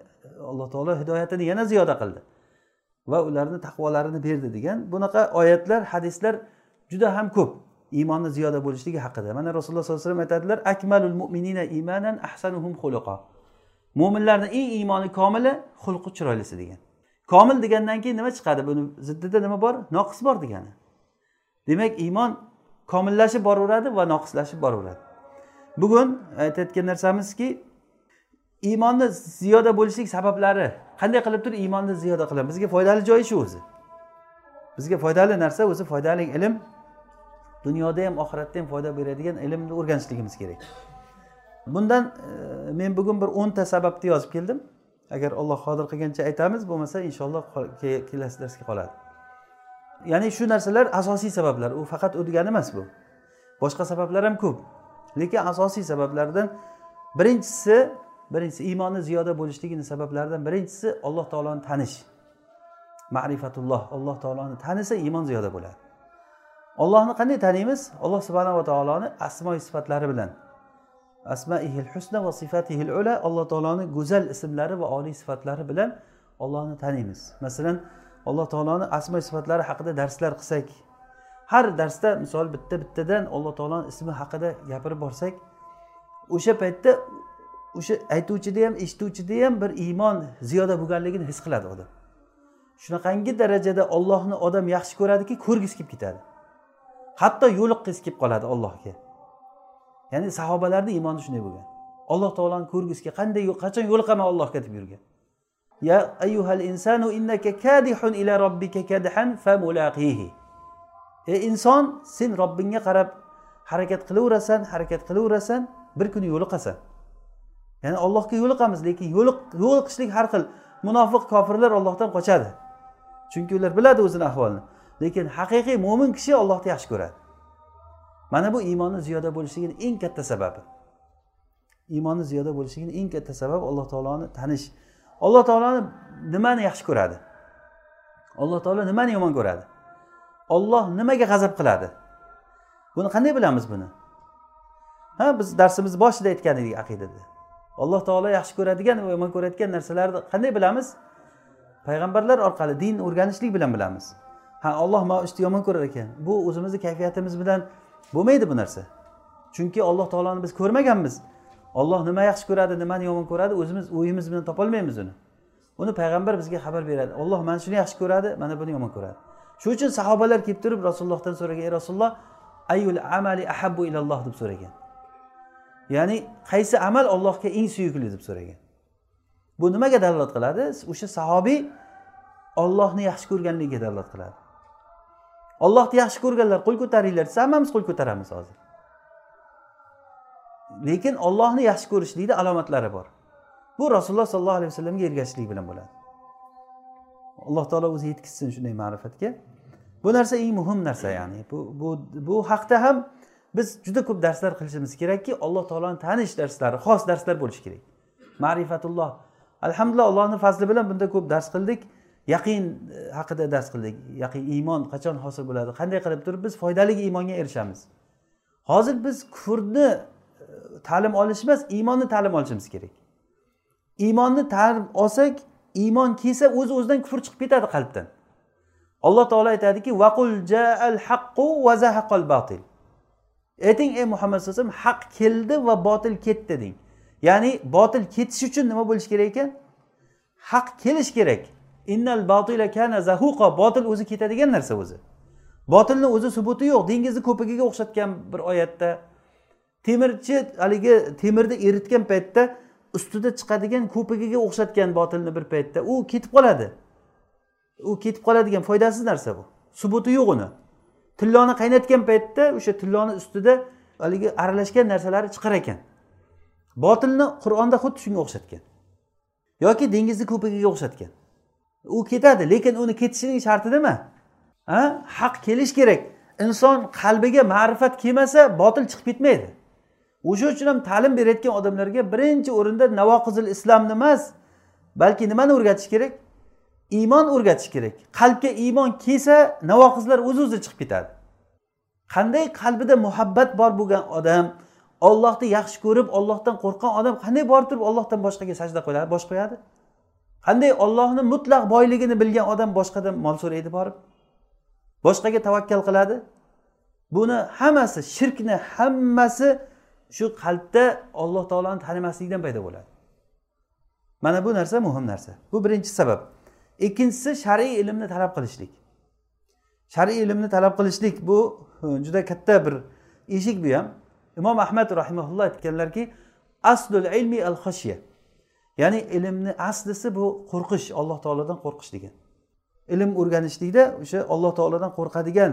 alloh taolo hidoyatini yana ziyoda qildi. Va ularni taqvolarini berdi degan bunaqa oyatlar hadislar juda ham ko'p. Iymonni ziyoda bo'lishligi haqida. Mana rasululloh sollallohu alayhi vasallam aytadilar akmalul mu'minina imanan ahsanuhum xuluqa mo'minlarni eng iymoni komili xulqi chiroylisi degan. Komil degandan keyin nima chiqadi? Buni ziddida nima bor? Noqis bor degani. Demak iymon komillashib boraveradi va noqislashib boraveradi. Bugun aytayotgan narsamizki iymonni ziyoda bo'lishlik sabablari. Qanday qilib turib iymonni ziyoda qilamiz? Bizga foydali joyi shu o'zi. Bizga foydali narsa o'zi foydali ilm dunyoda ham oxiratda ham foyda beradigan ilmni o'rganishligimiz kerak. Bundan e, men bugun bir o'nta sababni yozib keldim. Agar alloh qodir qilgancha aytamiz bo'lmasa inshaalloh kelasi darsga qoladi. Ya'ni shu narsalar asosiy sabablar u faqat u degani emas bu. Boshqa sabablar ham ko'p. Lekin asosiy sabablardan birinchisi birinchisi iymonni ziyoda bo'lishligini sabablaridan birinchisi alloh taoloni tanish. Ma'rifatulloh alloh taoloni tanisa iymon ziyoda bo'ladi. Ollohni qanday taniymiz? Alloh subhanava taoloni asmoi sifatlari bilan. Asmaihil husna va sifatihil ula alloh taoloni go'zal ismlari va oliy sifatlari bilan ollohni taniymiz. Masalan alloh taoloni asmo sifatlari haqida darslar qilsak har darsda misol bitta bittadan alloh taoloni ismi haqida gapirib borsak o'sha paytda o'sha aytuvchida ham eshituvchida ham bir iymon ziyoda bo'lganligini his qiladi odam. Shunaqangi darajada ollohni odam yaxshi ko'radiki ko'rgisi kelib ketadi. Hatto yo'liqqisi kelib qoladi ollohga ya'ni sahobalarni iymoni shunday bo'lgan. Alloh taoloni ko'rgisiga qanday qachon yo'liqaman ollohga deb yurgan. Ya ayyuhal insanu innaka kadihun ila robbika kadhan famulaqihi. Ey inson sen robbingga qarab harakat qilaverasan harakat qilaverasan bir kuni yo'liqasan. Ya'ni allohga yo'liqamiz lekin yo'liqishlik har xil munofiq kofirlar ollohdan qochadi. Chunki ular biladi o'zini ahvolini. Lekin haqiqiy mo'min kishi ollohni yaxshi ko'radi. Mana bu iymonni ziyoda bo'lishligini eng katta sababi. Iymonni ziyoda bo'lishligini eng katta sababi alloh taoloni tanish. Alloh taoloni nimani yaxshi ko'radi? Alloh taolo nimani yomon ko'radi? Olloh nimaga g'azab qiladi? Buni qanday bilamiz buni? Ha biz darsimiz boshida aytgan edik aqidada. Alloh taolo yaxshi ko'radigan va yomon ko'radigan narsalarni qanday bilamiz? Payg'ambarlar orqali din o'rganishlik bilan bilamiz. Ha olloh mana ishni yomon ko'rar ekan. Bu o'zimizni kayfiyatimiz bilan bo'lmaydi bu narsa. Chunki alloh taoloni biz ko'rmaganmiz. Olloh nima yaxshi ko'radi nimani yomon ko'radi o'zimiz o'yimiz bilan topolmaymiz uni. Uni payg'ambar bizga xabar beradi. Olloh mana shuni yaxshi ko'radi mana buni yomon ko'radi. Shuning uchun sahobalar kelib turib rasulullohdan so'ragan ey rasululloh ayul amali ahabbu ilalloh deb so'ragan. Ya'ni qaysi amal allohga eng suyukli deb so'ragan. Bu nimaga dalolat qiladi? O'sha sahobiy ollohni yaxshi ko'rganligiga dalolat qiladi. Ollohni yaxshi ko'rganlar qo'l ko'taringlar. Desa hammamiz qo'l ko'taramiz hozir. Lekin ollohni yaxshi ko'rishlikni alomatlari bor. Bu rasululloh sollallohu alayhi vasallamga ergashishlik bilan bo'ladi. Alloh taolo o'zi yetkazsin shunday ma'rifatga. Bu narsa eng muhim narsa ya'ni. Bu bu bu haqda ham biz juda ko'p darslar qilishimiz kerakki alloh taoloni tanish darslari xos darslar bo'lishi kerak. Ma'rifatulloh. Alhamdulillah allohni fazli bilan bunda ko'p dars qildik. Yaqin e, haqida dars qildik. Yaqin iymon qachon hosil bo'ladi? Qanday qilib turib biz foydali iymonga erishamiz? Hozir biz kufrni e, ta'lim olish emas iymonni ta'lim olishimiz kerak. Iymonni ta'lim olsak iymon kelsa o'z o'zidan kufr chiqib ketadi qalbdan. Alloh taolo aytadiki vaqul jaal haqqu va zahaqal batil. Ayting ey muhammad sallallohu alayhi vasallam haq keldi va botil ketdi deng. Ya'ni botil ketish uchun nima bo'lishi kerak ekan? Haq kelish kerak. Innal botila kana zahuqa. Botil o'zi ketadigan narsa o'zi. Botilni o'zi subuti yo'q. Dengizni ko'pigiga o'xshatgan bir oyatda temirchi haligi temirni eritgan paytda ustida chiqadigan ko'pigiga o'xshatgan botilni bir paytda u ketib qoladi. U ketib qoladigan foydasiz narsa bu. Subuti yo'q uni. Tilloni qaynatgan paytda o'sha tilloni ustida haligi aralashgan narsalari chiqar ekan. Botilni qur'onda xuddi shunga o'xshatgan. Yoki dengizni ko'pigiga o'xshatgan. U ketadi lekin uni ketishining sharti nima? Ha? Haq kelish kerak. Inson qalbiga ma'rifat kelmasa botil chiqib ketmaydi. O'sha uchun ham ta'lim berayotgan odamlarga birinchi o'rinda navoqizil islomni emas balki nimani o'rgatish kerak? Iymon o'rgatish kerak. Qalbga iymon kelsa navoqizlar o'z o'zi chiqib ketadi. Qanday qalbida muhabbat bor bo'lgan odam ollohni yaxshi ko'rib ollohdan qo'rqqan odam qanday borib turib ollohdan boshqaga sajda qo'yadi? Bosh qo'yadi? Qanday ollohni mutlaq boyligini bilgan odam boshqadan mol so'raydi borib. Boshqaga tavakkal qiladi. Buni hammasi shirkni hammasi shu qalbda olloh taoloni tanimaslikdan paydo bo'ladi. Mana bu narsa muhim narsa. Bu birinchi sabab. Ikkinchisi shar'iy ilmni talab qilishlik. Shar'iy ilmni talab qilishlik bu juda katta bir eshik bu ham. Imom ahmad rahimaulloh aytganlarki aslul ilmi al xashya ya'ni ilmni aslisi bu qo'rqish alloh taolodan qo'rqish degan. Ilm o'rganishlikda o'sha alloh taolodan qo'rqadigan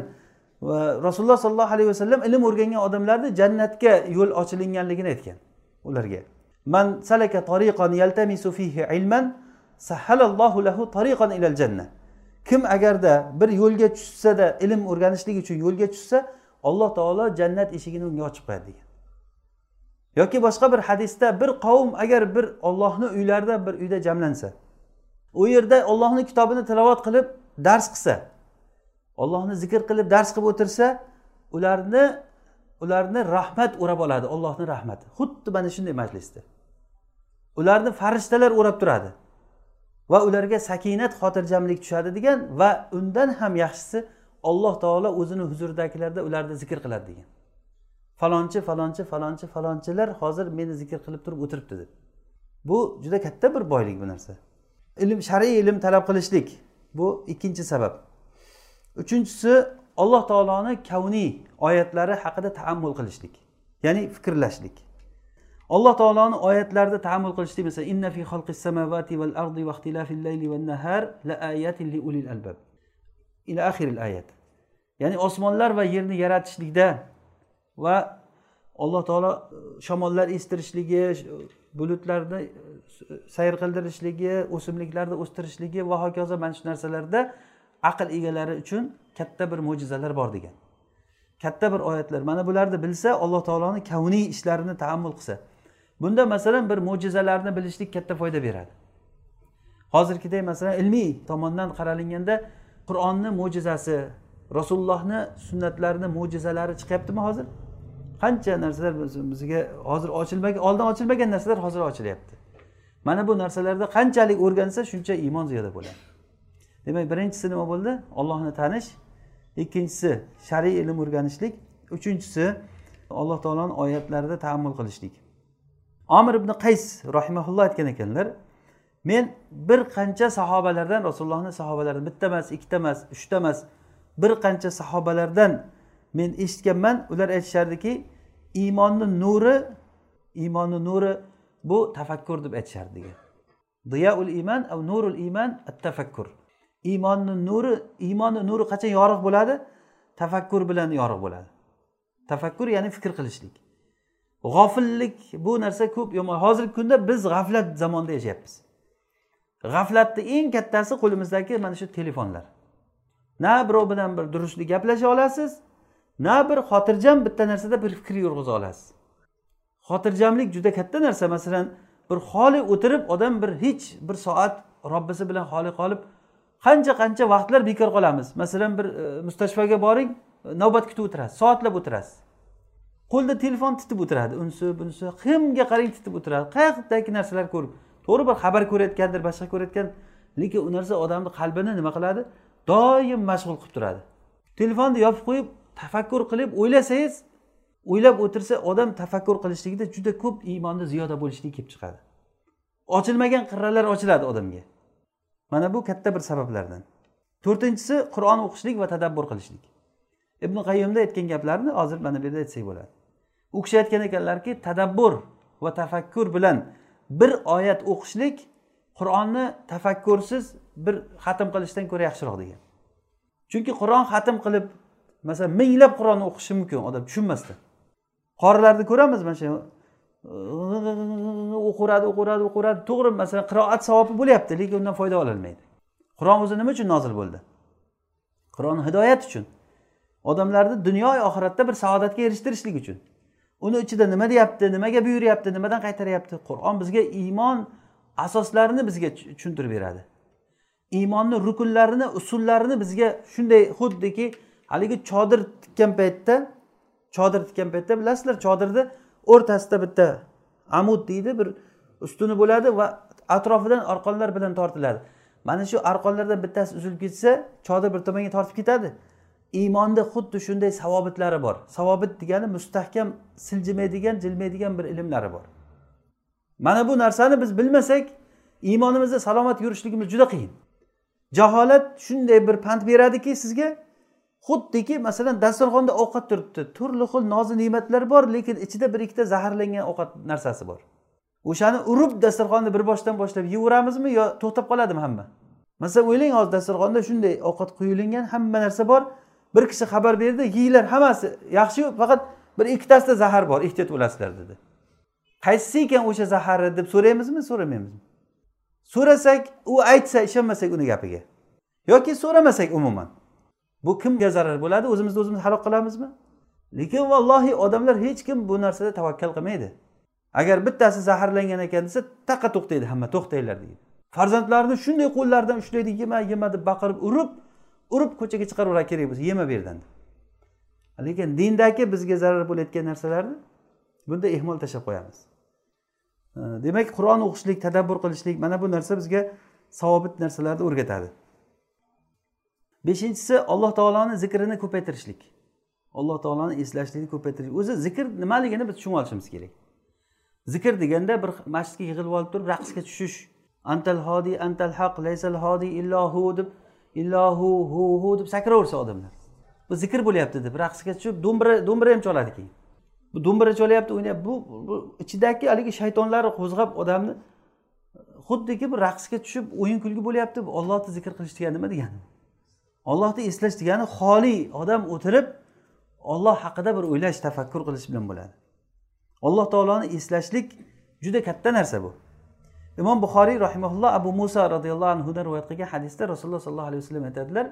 va rasululloh sollallohu alayhi vasallam ilm o'rgangan odamlarni jannatga yo'l ochilinganligini aytgan ularga. Man salaka tariqan yaltamisu fihi ilman sahhalallohu lahu tariqan ilal janna. Kim agarda bir yo'lga tushsada ilm o'rganishlik uchun yo'lga tushsa alloh taolo jannat eshigini unga ochib qo'yadi degan. Yoki boshqa bir hadisda bir qavm agar bir ollohni uylarida bir uyda jamlansa u yerda ollohni kitobini tilovat qilib dars qilsa ollohni zikr qilib dars qilib o'tirsa ularni ularni rahmat o'rab oladi ollohni rahmati. Xuddi mana shunday majlisda. Ularni farishtalar o'rab turadi va ularga sakinat xotirjamlik tushadi degan va undan ham yaxshisi alloh taolo o'zini huzuridagilarda ularni zikr qiladi degan. Falonchi falonchi falonchi falonchilar hozir meni zikr qilib turib o'tiribdi deb. Bu juda katta bir boylik bu narsa. Ilm shar'iy ilm talab qilishlik. Bu ikkinchi sabab. Uchinchisi alloh taoloni kavniy oyatlari haqida taammul qilishlik ya'ni fikrlashlik. Alloh taoloni oyatlarida taammul qilishlik masalan inna fi xalqis samavati val ardi va ixtilafil layli van nahar la ayatin li ulil albab. Ila axiril ayat. Ya'ni osmonlar va yerni yaratishlikda va alloh taolo e, shamollar estirishligi bulutlarni e, sayr qildirishligi o'simliklarni o'stirishligi va hokazo mana shu narsalarda aql egalari uchun katta bir mo'jizalar bor degan. Katta bir oyatlar. Mana bularni bilsa alloh taoloni kavniy ishlarini taammul qilsa bunda masalan bir mo'jizalarni bilishlik katta foyda beradi. Hozirgidek masalan ilmiy tomondan qaralinganda qur'onni mo'jizasi rasulullohni sunnatlarini mo'jizalari chiqyaptimi hozir? Qancha narsalar bizga hozir ochilmagan oldin ochilmagan narsalar hozir ochilyapti. Mana bu narsalarda qanchalik o'rgansa shuncha iymon ziyoda bo'ladi. Demak birinchisi nima bo'ldi? Ollohni tanish. Ikkinchisi shar'iy ilm o'rganishlik. Uchinchisi alloh taoloni oyatlarida taammul qilishlik. Omir ibn qays rahimaulloh aytgan ekanlar men bir qancha sahobalardan rasulullohni sahobalaridan bitta emas ikkita emas uchta emas bir qancha sahobalardan men eshitganman ular aytishardiki iymonni nuri iymonni nuri bu tafakkur deb aytishardi degan. Diyaul iymon nurul iymon at tafakkur iymonni nuri iymonni nuri qachon yorug' bo'ladi? Tafakkur bilan yorug' bo'ladi. Tafakkur ya'ni fikr qilishlik. G'ofillik bu narsa ko'p yomon. Hozirgi kunda biz g'aflat zamonida yashayapmiz. G'aflatni eng kattasi qo'limizdagi mana shu telefonlar. Na birov bilan bir durustli gaplasha olasiz na bir xotirjam bitta narsada bir fikr yurg'iza olasiz. Xotirjamlik juda katta narsa. Masalan bir xoli o'tirib odam bir hech bir soat robbisi bilan xoli qolib qancha qancha vaqtlar bekor qolamiz. Masalan bir e, mustashfoga boring navbat kutib o'tirasiz soatlab o'tirasiz. Qo'lda telefon titib o'tiradi unisi bunisi kimga qarang titib o'tiradi. Qayerdagi narsalar ko'rib to'g'ri bir xabar ko'rayotgandir boshqa ko'rayotgan lekin u narsa odamni qalbini nima qiladi? Doim mashg'ul qilib turadi. Telefonni yopib qo'yib tafakkur qilib o'ylasangiz o'ylab o'tirsa odam tafakkur qilishligida juda ko'p iymonni ziyoda bo'lishligi kelib chiqadi. Ochilmagan qirralar ochiladi odamga. Mana bu katta bir sabablardan. To'rtinchisi qur'on o'qishlik va tadabbur qilishlik. Ibn qayyimda aytgan gaplarini hozir mana bu yerda aytsak bo'ladi. U kishi aytgan ekanlarki tadabbur va tafakkur bilan bir oyat o'qishlik qur'onni tafakkursiz bir xatm qilishdan ko'ra yaxshiroq degan. Chunki qur'on xatm qilib masalan minglab qur'onni o'qishi mumkin odam tushunmasdan. Qorilarni ko'ramiz mana shu o'qiveradi o'qiveradi o'qiveradi to'g'ri masalan qiroat savobi bo'lyapti lekin undan foyda ololmaydi qur'on o'zi nima uchun nozil bo'ldi? Qur'on hidoyat uchun. Odamlarni dunyo oxiratda bir saodatga erishtirishlik uchun. Uni ichida nima deyapti nimaga buyuryapti nimadan qaytaryapti? Qur'on bizga iymon asoslarini bizga tushuntirib beradi. Iymonni rukunlarini usullarini bizga shunday xuddiki haligi chodir tikkan paytda chodir tikkan paytda bilasizlar chodirni o'rtasida bitta amud deydi bir ustuni bo'ladi va atrofidan arqonlar bilan tortiladi. Mana shu arqonlardan bittasi uzilib ketsa chodir bir tomonga tortib ketadi. Iymonda xuddi shunday savobitlari bor. Savobit degani mustahkam siljimaydigan jilmaydigan bir ilmlari bor. Mana bu narsani biz bilmasak iymonimizda salomat yurishligimiz juda qiyin. Jaholat shunday bir pand beradiki sizga xuddiki masalan dasturxonda ovqat turibdi. Turli xil nozi ne'matlar bor lekin ichida bir ikkita zaharlangan ovqat narsasi bor. O'shani urib dasturxonni bir boshdan boshlab yeyaveramizmi yo to'xtab qoladimi hamma? Masalan o'ylang hozir dasturxonda shunday ovqat quyilingan hamma narsa bor. Bir kishi xabar berdi yeyglar hammasi yaxshiyu faqat bir ikkitasida zahar bor ehtiyot bo'lasizlar dedi. Qaysisi ekan o'sha zahari deb so'raymizmi so'ramaymizmi? So'rasak u aytsa ishonmasak uni gapiga. Yoki so'ramasak umuman. Bu kimga zarar bo'ladi? O'zimizni o'zimiz halok qilamizmi? Lekin vallohi odamlar hech kim bu narsada tavakkal qilmaydi. Agar bittasi zaharlangan ekan desa taqa to'xtaydi hamma to'xtanglar deydi. Farzandlarini shunday qo'llaridan ushlaydi yema yema deb baqirib urib urib ko'chaga chiqarib kerak bo'lsa yema bu yerdan lekin dindagi bizga zarar bo'layotgan narsalarni bunda ehmol tashlab qo'yamiz. Demak qur'on o'qishlik tadabbur qilishlik mana bu narsa bizga savobit narsalarni o'rgatadi. Beshinchisi alloh taoloni zikrini ko'paytirishlik. Alloh taoloni eslashlikni ko'paytirish o'zi zikr nimaligini biz tushunib olishimiz kerak. Zikr deganda bir masjidga yig'ilib olib turib raqsga tushish. Antal hodiy antal haq laysal hodiy illohu deb illohu hu hu deb sakraversa odamlar. Bu zikr bo'lyapti deb raqsga tushib do'mbira do'mbira ham choladi keyin. Bu do'mbira cholyapti o'ynayapti bu, bu ichidagi haligi shaytonlar qo'zg'ab odamni xuddiki bir raqsga tushib o'yin kulgi bo'lyapti bu ollohni zikr qilish degani nima degani ollohni eslash degani xoli odam o'tirib olloh haqida bir o'ylash tafakkur qilish bilan bo'ladi. Alloh taoloni eslashlik juda katta narsa bu. Imom buxoriy rahimaulloh abu muso roziyallohu anhudan rivoyat qilgan hadisda rasululloh sollallohu alayhi vasallam aytadilar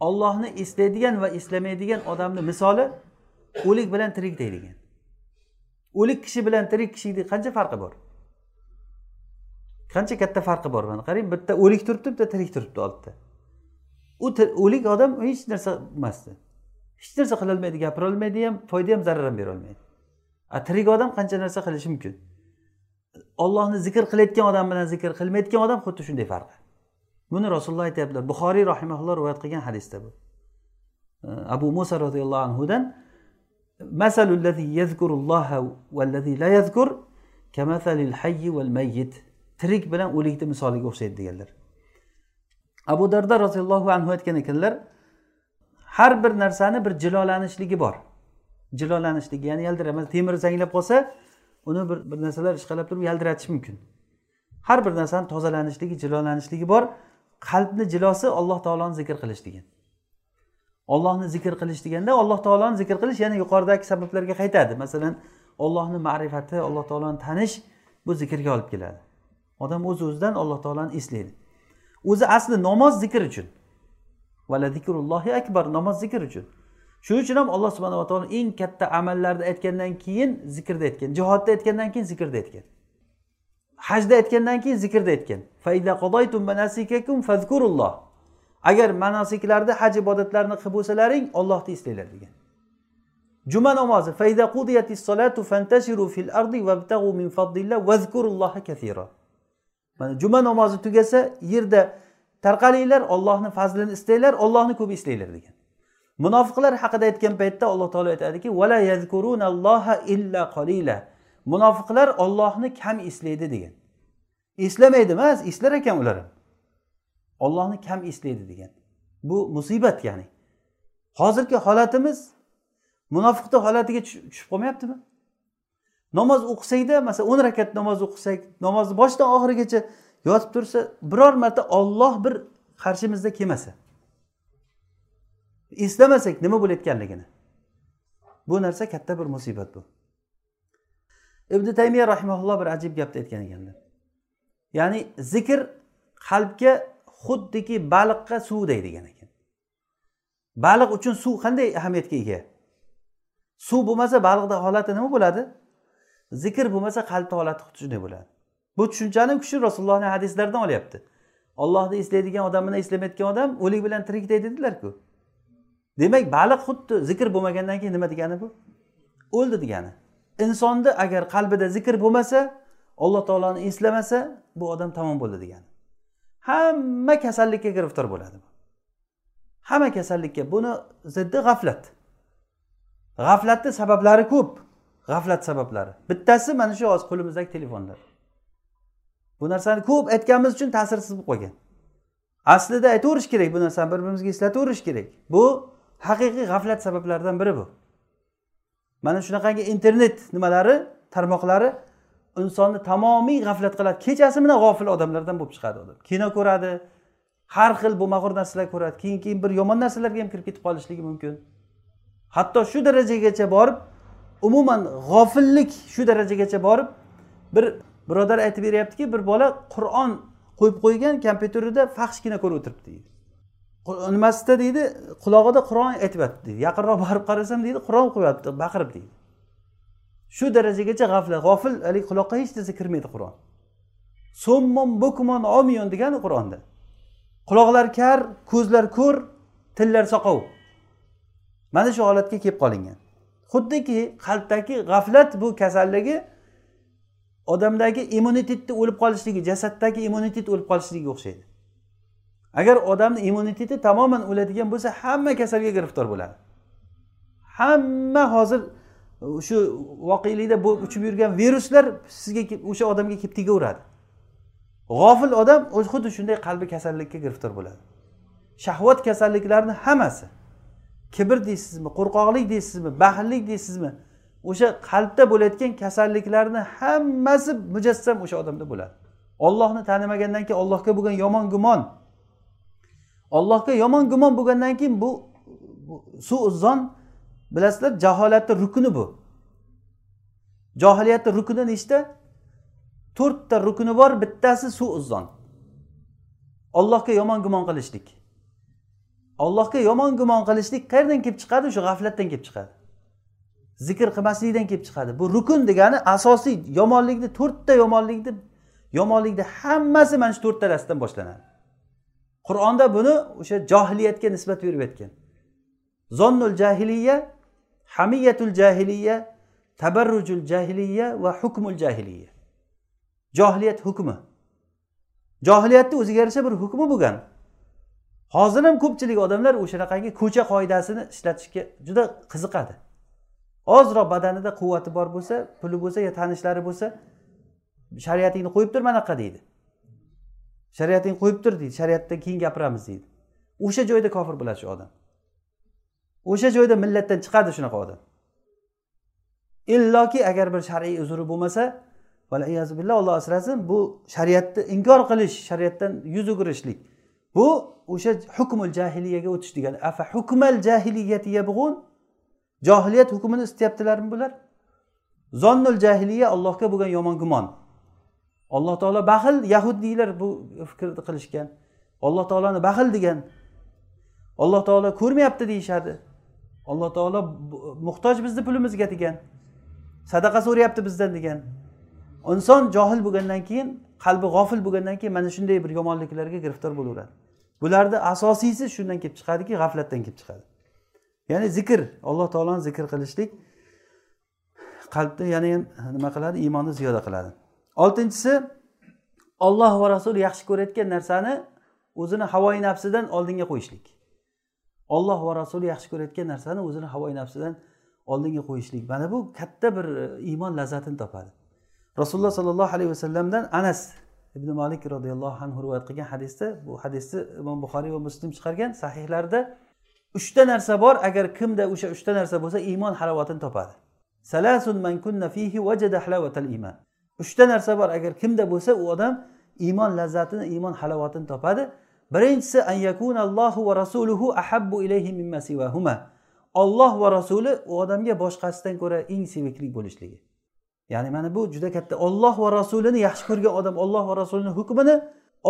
ollohni eslaydigan va eslamaydigan odamni misoli o'lik bilan tirikday degan o'lik kishi bilan tirik kishini qancha farqi bor? Qancha katta farqi bor? Mana qarang bitta o'lik turibdi bitta tirik turibdi oldida u o'lik odam hech narsa emasdi hech narsa qilolmaydi gapirolmaydi ham foyda ham zarar ham berolmaydi a tirik odam qancha narsa qilishi mumkin ollohni zikr qilayotgan odam bilan zikr qilmayotgan odam xuddi shunday farqi buni rasululloh aytyaptilar buxoriy rahimaulloh rivoyat qilgan hadisda bu abu muso roziyallohu anhudan مثل الذي يذكر الله والذي لا يذكر كمثل الحي والميت tirik bilan o'likni misoliga o'xshaydi deganlar Abu darda roziyallohu anhu aytgan ekanlar har bir narsani bir jilolanishligi bor. Jilolanishligi ya'ni yaltirab temir zanglab qolsa uni bir bir narsalar ishqalab turib yaldiratish mumkin. Har bir narsani tozalanishligi jilolanishligi bor. Qalbni jilosi alloh taoloni zikr qilish degan. Ollohni zikr qilish deganda alloh taoloni zikr qilish yana yuqoridagi sabablarga qaytadi. Masalan ollohni ma'rifati alloh taoloni tanish bu zikrga olib keladi. Odam o'z o'zidan alloh taoloni eslaydi. O'zi asli namoz zikr uchun. Vala zikrullohi akbar namoz zikr uchun. Shuning uchun ham alloh subhanava taolo eng katta amallarni aytgandan keyin zikrda aytgan jihodda aytgandan keyin zikrda aytgan. Hajda aytgandan keyin zikrda aytgan. Agar manosiklarni haj ibodatlarini qilib bo'lsalaring ollohni eslanglar degan. Juma namozi mana juma namozi tugasa yerda tarqalinglar ollohni fazlini istanglar ollohni ko'p eslanglar degan. Munofiqlar haqida aytgan paytda alloh taolo aytadiki vala yazkurunalloha illa qolila munofiqlar ollohni kam eslaydi degan. Eslamaydi emas eslar ekan ular ham ollohni kam eslaydi degan. Bu musibat ya'ni. Hozirgi holatimiz munofiqni holatiga tushib qolmayaptimi? Namoz o'qisakda masalan o'n rakat namoz o'qisak namozni boshidan oxirigacha yotib tursa biror marta olloh bir qarshimizda kelmasa eslamasak nima bo'layotganligini. Bu narsa katta bir musibat bu. Ibn taymiya rahimaulloh bir ajib gapni aytgan ekanlar ya'ni zikr qalbga xuddiki baliqqa suvday degan ekan. Baliq uchun suv qanday ahamiyatga ega? Suv bo'lmasa baliqni holati nima bo'ladi? Zikr bo'lmasa qalbni holati xuddi shunday bo'ladi bu tushunchani kishi rasulullohni hadislaridan olyapti. Ollohni eslaydigan odam bilan eslamayotgan odam o'lik bilan tirikday dedilarku. Demak baliq xuddi zikr bo'lmagandan keyin nima degani bu? O'ldi degani. Insonni agar qalbida zikr bo'lmasa alloh taoloni eslamasa bu odam tamom bo'ldi degani. Hamma kasallikka giriftor bo'ladi hamma kasallikka buni ziddi g'aflat. G'aflatni sabablari ko'p. G'aflat sabablari. Bittasi mana shu hozir qo'limizdagi telefonlar. Bu narsani ko'p aytganimiz uchun ta'sirsiz bo'lib qolgan. Aslida aytaverish kerak bu narsani bir birimizga eslataverish kerak. Bu haqiqiy g'aflat sabablaridan biri bu. Mana shunaqangi internet nimalari tarmoqlari insonni tamomiy g'aflat qiladi. Kechasi bilan g'ofil odamlardan bo'lib chiqadi odam. Kino ko'radi har xil bo'lmag'ur narsalar ko'radi. Keyin keyin bir yomon narsalarga ham kirib ketib qolishligi mumkin. Hatto shu darajagacha borib umuman g'ofillik shu darajagacha borib bir birodar aytib beryaptiki bir bola qur'on qo'yib qo'ygan kompyuterida faxshgina ko'rib o'tiribdi deydi. Nimasida deydi qulog'ida qur'on aytyapti deydi. Yaqinroq borib qarasam deydi qur'on o'qiyapti baqirib deydi. Shu darajagacha g'aflat g'ofil haligi quloqqa hech narsa kirmaydi qur'on. So'mmon bukmon omiyon degani qur'onda. Quloqlar kar ko'zlar ko'r tillar soqov. Mana shu holatga kelib qolingan. Xuddiki qalbdagi g'aflat bu kasalligi odamdagi immunitetni o'lib qolishligi jasaddagi immunitet o'lib qolishligiga o'xshaydi. Agar odamni immuniteti tamoman o'ladigan bo'lsa hamma kasalga giriftor bo'ladi. Hamma hozir shu voqelikda uchib yurgan viruslar sizga o'sha odamga kelib tegaveradi g'ofil odam xuddi shunday qalbi kasallikka giriftor bo'ladi. Shahvat kasalliklarini hammasi kibr deysizmi qo'rqoqlik deysizmi baxillik deysizmi o'sha qalbda bo'layotgan kasalliklarni hammasi mujassam o'sha odamda bo'ladi. Ollohni tanimagandan keyin ollohga bo'lgan yomon gumon. Ollohga yomon gumon bo'lgandan keyin bu suuzon bilasizlar jaholatni rukni bu. Johiliyatni rukni nechta? To'rtta rukni bor bittasi suuzon ollohga yomon gumon qilishlik. Allohga yomon gumon qilishlik qayerdan kelib chiqadi? Shu g'aflatdan kelib chiqadi. Zikr qilmaslikdan kelib chiqadi. Bu rukun degani asosiy yomonlikni to'rtta yomonlikni yomonlikni hammasi mana shu to'rttalasidan boshlanadi. Qur'onda buni o'sha johiliyatga nisbat berib aytgan. Zonnul jahiliya hamiyatul jahiliya tabarrujul jahiliya va hukmul jahiliya. Johiliyat hukmi. Johiliyatni o'ziga yarasha bir hukmi bo'lgan. Hozir ham ko'pchilik odamlar o'shanaqangi ko'cha qoidasini ishlatishga juda qiziqadi. Ozroq badanida quvvati bor bo'lsa puli bo'lsa yo tanishlari bo'lsa shariatingni qo'yib tur manaqa deydi. Shariatingni qo'yib tur deydi shariatdan keyin gapiramiz deydi. O'sha joyda kofir bo'ladi shu odam. O'sha joyda millatdan chiqadi shunaqa odam. Illoki agar bir shar'iy uzri bo'lmasa billah alloh asrasin bu shariatni inkor qilish shariatdan yuz o'girishlik bu o'sha hukmul jahiliyaga o'tish degani. Afa hukmal jahiliyati yabg'un? Johiliyat hukmini istayaptilarmi bular? Zonnul jahiliya allohga bo'lgan yomon gumon. Alloh taolo baxil yahudiylar bu fikrni qilishgan. Alloh taoloni baxil degan. Alloh taolo ko'rmayapti deyishadi alloh taolo muhtoj bizni pulimizga degan. Sadaqa so'rayapti bizdan degan. Inson johil bo'lgandan keyin qalbi g'ofil bo'lgandan keyin mana shunday bir yomonliklarga giriftor bo'laveradi. Bularni asosiysi shundan kelib chiqadiki g'aflatdan kelib chiqadi. Ya'ni zikr alloh taoloni zikr qilishlik qalbni yana ham nima qiladi? Iymonni ziyoda qiladi. Oltinchisi olloh va rasul yaxshi ko'rayotgan narsani o'zini havoyi nafsidan oldinga qo'yishlik. Olloh va rasuli yaxshi ko'rayotgan narsani o'zini havoyi nafsidan oldinga qo'yishlik. Mana bu katta bir e, iymon lazzatini topadi. Rasululloh sollallohu alayhi vasallamdan anas ibn malik roziyallohu anhu rivoyat qilgan hadisda bu hadisni imom buxoriy va muslim chiqargan sahihlarda uchta narsa bor agar kimda o'sha uchta narsa bo'lsa iymon halovatini topadi. Salasun man kunna fihi wajada halavatal iymon uchta narsa bor agar kimda bo'lsa u odam iymon lazzatini iymon halovatini topadi. Birinchisi an yakunallohu va rasuluhu ahabbu ilayhi mimma siwahuma. Olloh va rasuli u odamga boshqasidan ko'ra eng sevikli bo'lishligi. Ya'ni mana bu juda katta. Olloh va rasulini yaxshi ko'rgan odam olloh va rasulini hukmini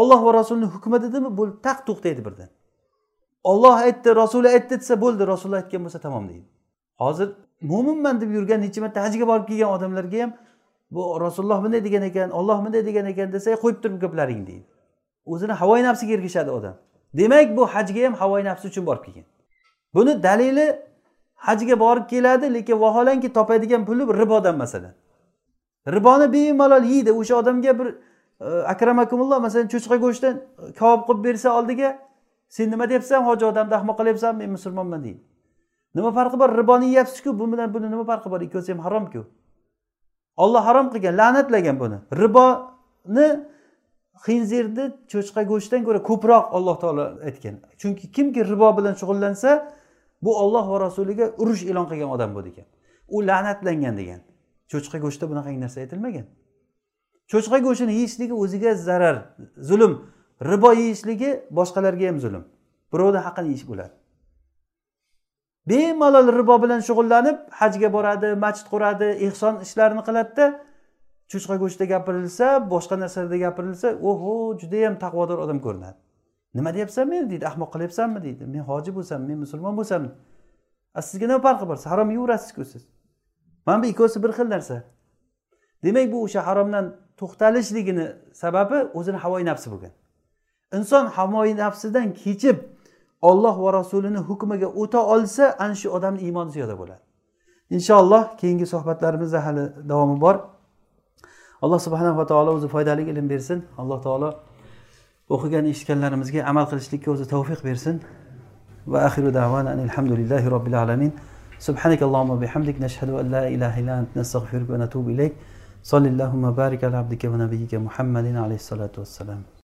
olloh va rasulini hukmi dedimi? Bu taq to'xtaydi birdan olloh aytdi rasuli aytdi desa bo'ldi rasululloh aytgan bo'lsa tamom deydi. Hozir mo'minman deb yurgan necha marta hajga borib kelgan odamlarga ham bu rasululloh bunday degan ekan olloh bunday degan ekan desa qo'yib turib gaplaring deydi. O'zini havoyi nafsiga ergashadi odam. Demak bu hajga ham havoyi nafsi uchun borib kelgan. Buni dalili hajga borib keladi lekin vaholanki topadigan puli ribodan masalan. Riboni bemalol yeydi. O'sha odamga bir e, akram akumulloh masalan cho'chqa go'shtdan e, kabob qilib bersa oldiga sen nima deyapsan hoji odamni ahmoq qilyapsanmi men musulmonman deydi. Nima farqi bor? Riboni yeyapsizku bu bilan buni nima farqi bor? Ikkovsi ham haromku. Olloh harom qilgan la'natlagan buni. Riboni xinzirni cho'chqa go'shtdan ko'ra ko'proq alloh taolo aytgan. Chunki kimki ribo bilan shug'ullansa bu olloh va rasuliga urush e'lon qilgan odam bu degan u la'natlangan degan. Cho'chqa go'shtda bunaqangi narsa aytilmagan. Cho'chqa go'shtini yeyishligi o'ziga zarar zulm. Ribo yeyishligi boshqalarga ham zulm. Birovni haqqini yeyish bo'ladi. Bemalol ribo bilan shug'ullanib hajga boradi masjid quradi ehson ishlarini qiladida cho'chqa go'shtida gapirilsa boshqa narsada gapirilsa oho judayam taqvodor odam ko'rinadi. Nima deyapsan meni deydi. Ahmoq qilyapsanmi? deydi. Men hoji bo'lsam men musulmon bo'lsam. Sizga nima farqi bor? Harom yeyverasizku siz. Mana bu ikkovsi bir xil narsa. Demak bu o'sha haromdan to'xtalishligini sababi o'zini havoyi nafsi bo'lgan. Inson havoyi nafsidan kechib olloh va rasulini hukmiga o'ta olsa ana shu odamni iymoni ziyoda bo'ladi. Inshaalloh keyingi suhbatlarimizda hali davomi bor. Alloh subhanava taolo o'zi foydali ilm bersin. Alloh taolo o'qigan eshitganlarimizga amal qilishlikka o'zi tavfiq bersin. Va axiru davana alhamdulillahi robbil alamin. سبحانك اللهم وبحمدك نشهد أن لا إله إلا أنت نستغفرك ونتوب إليك. صلى اللهم بارك على عبدك ونبيك محمد عليه الصلاة والسلام.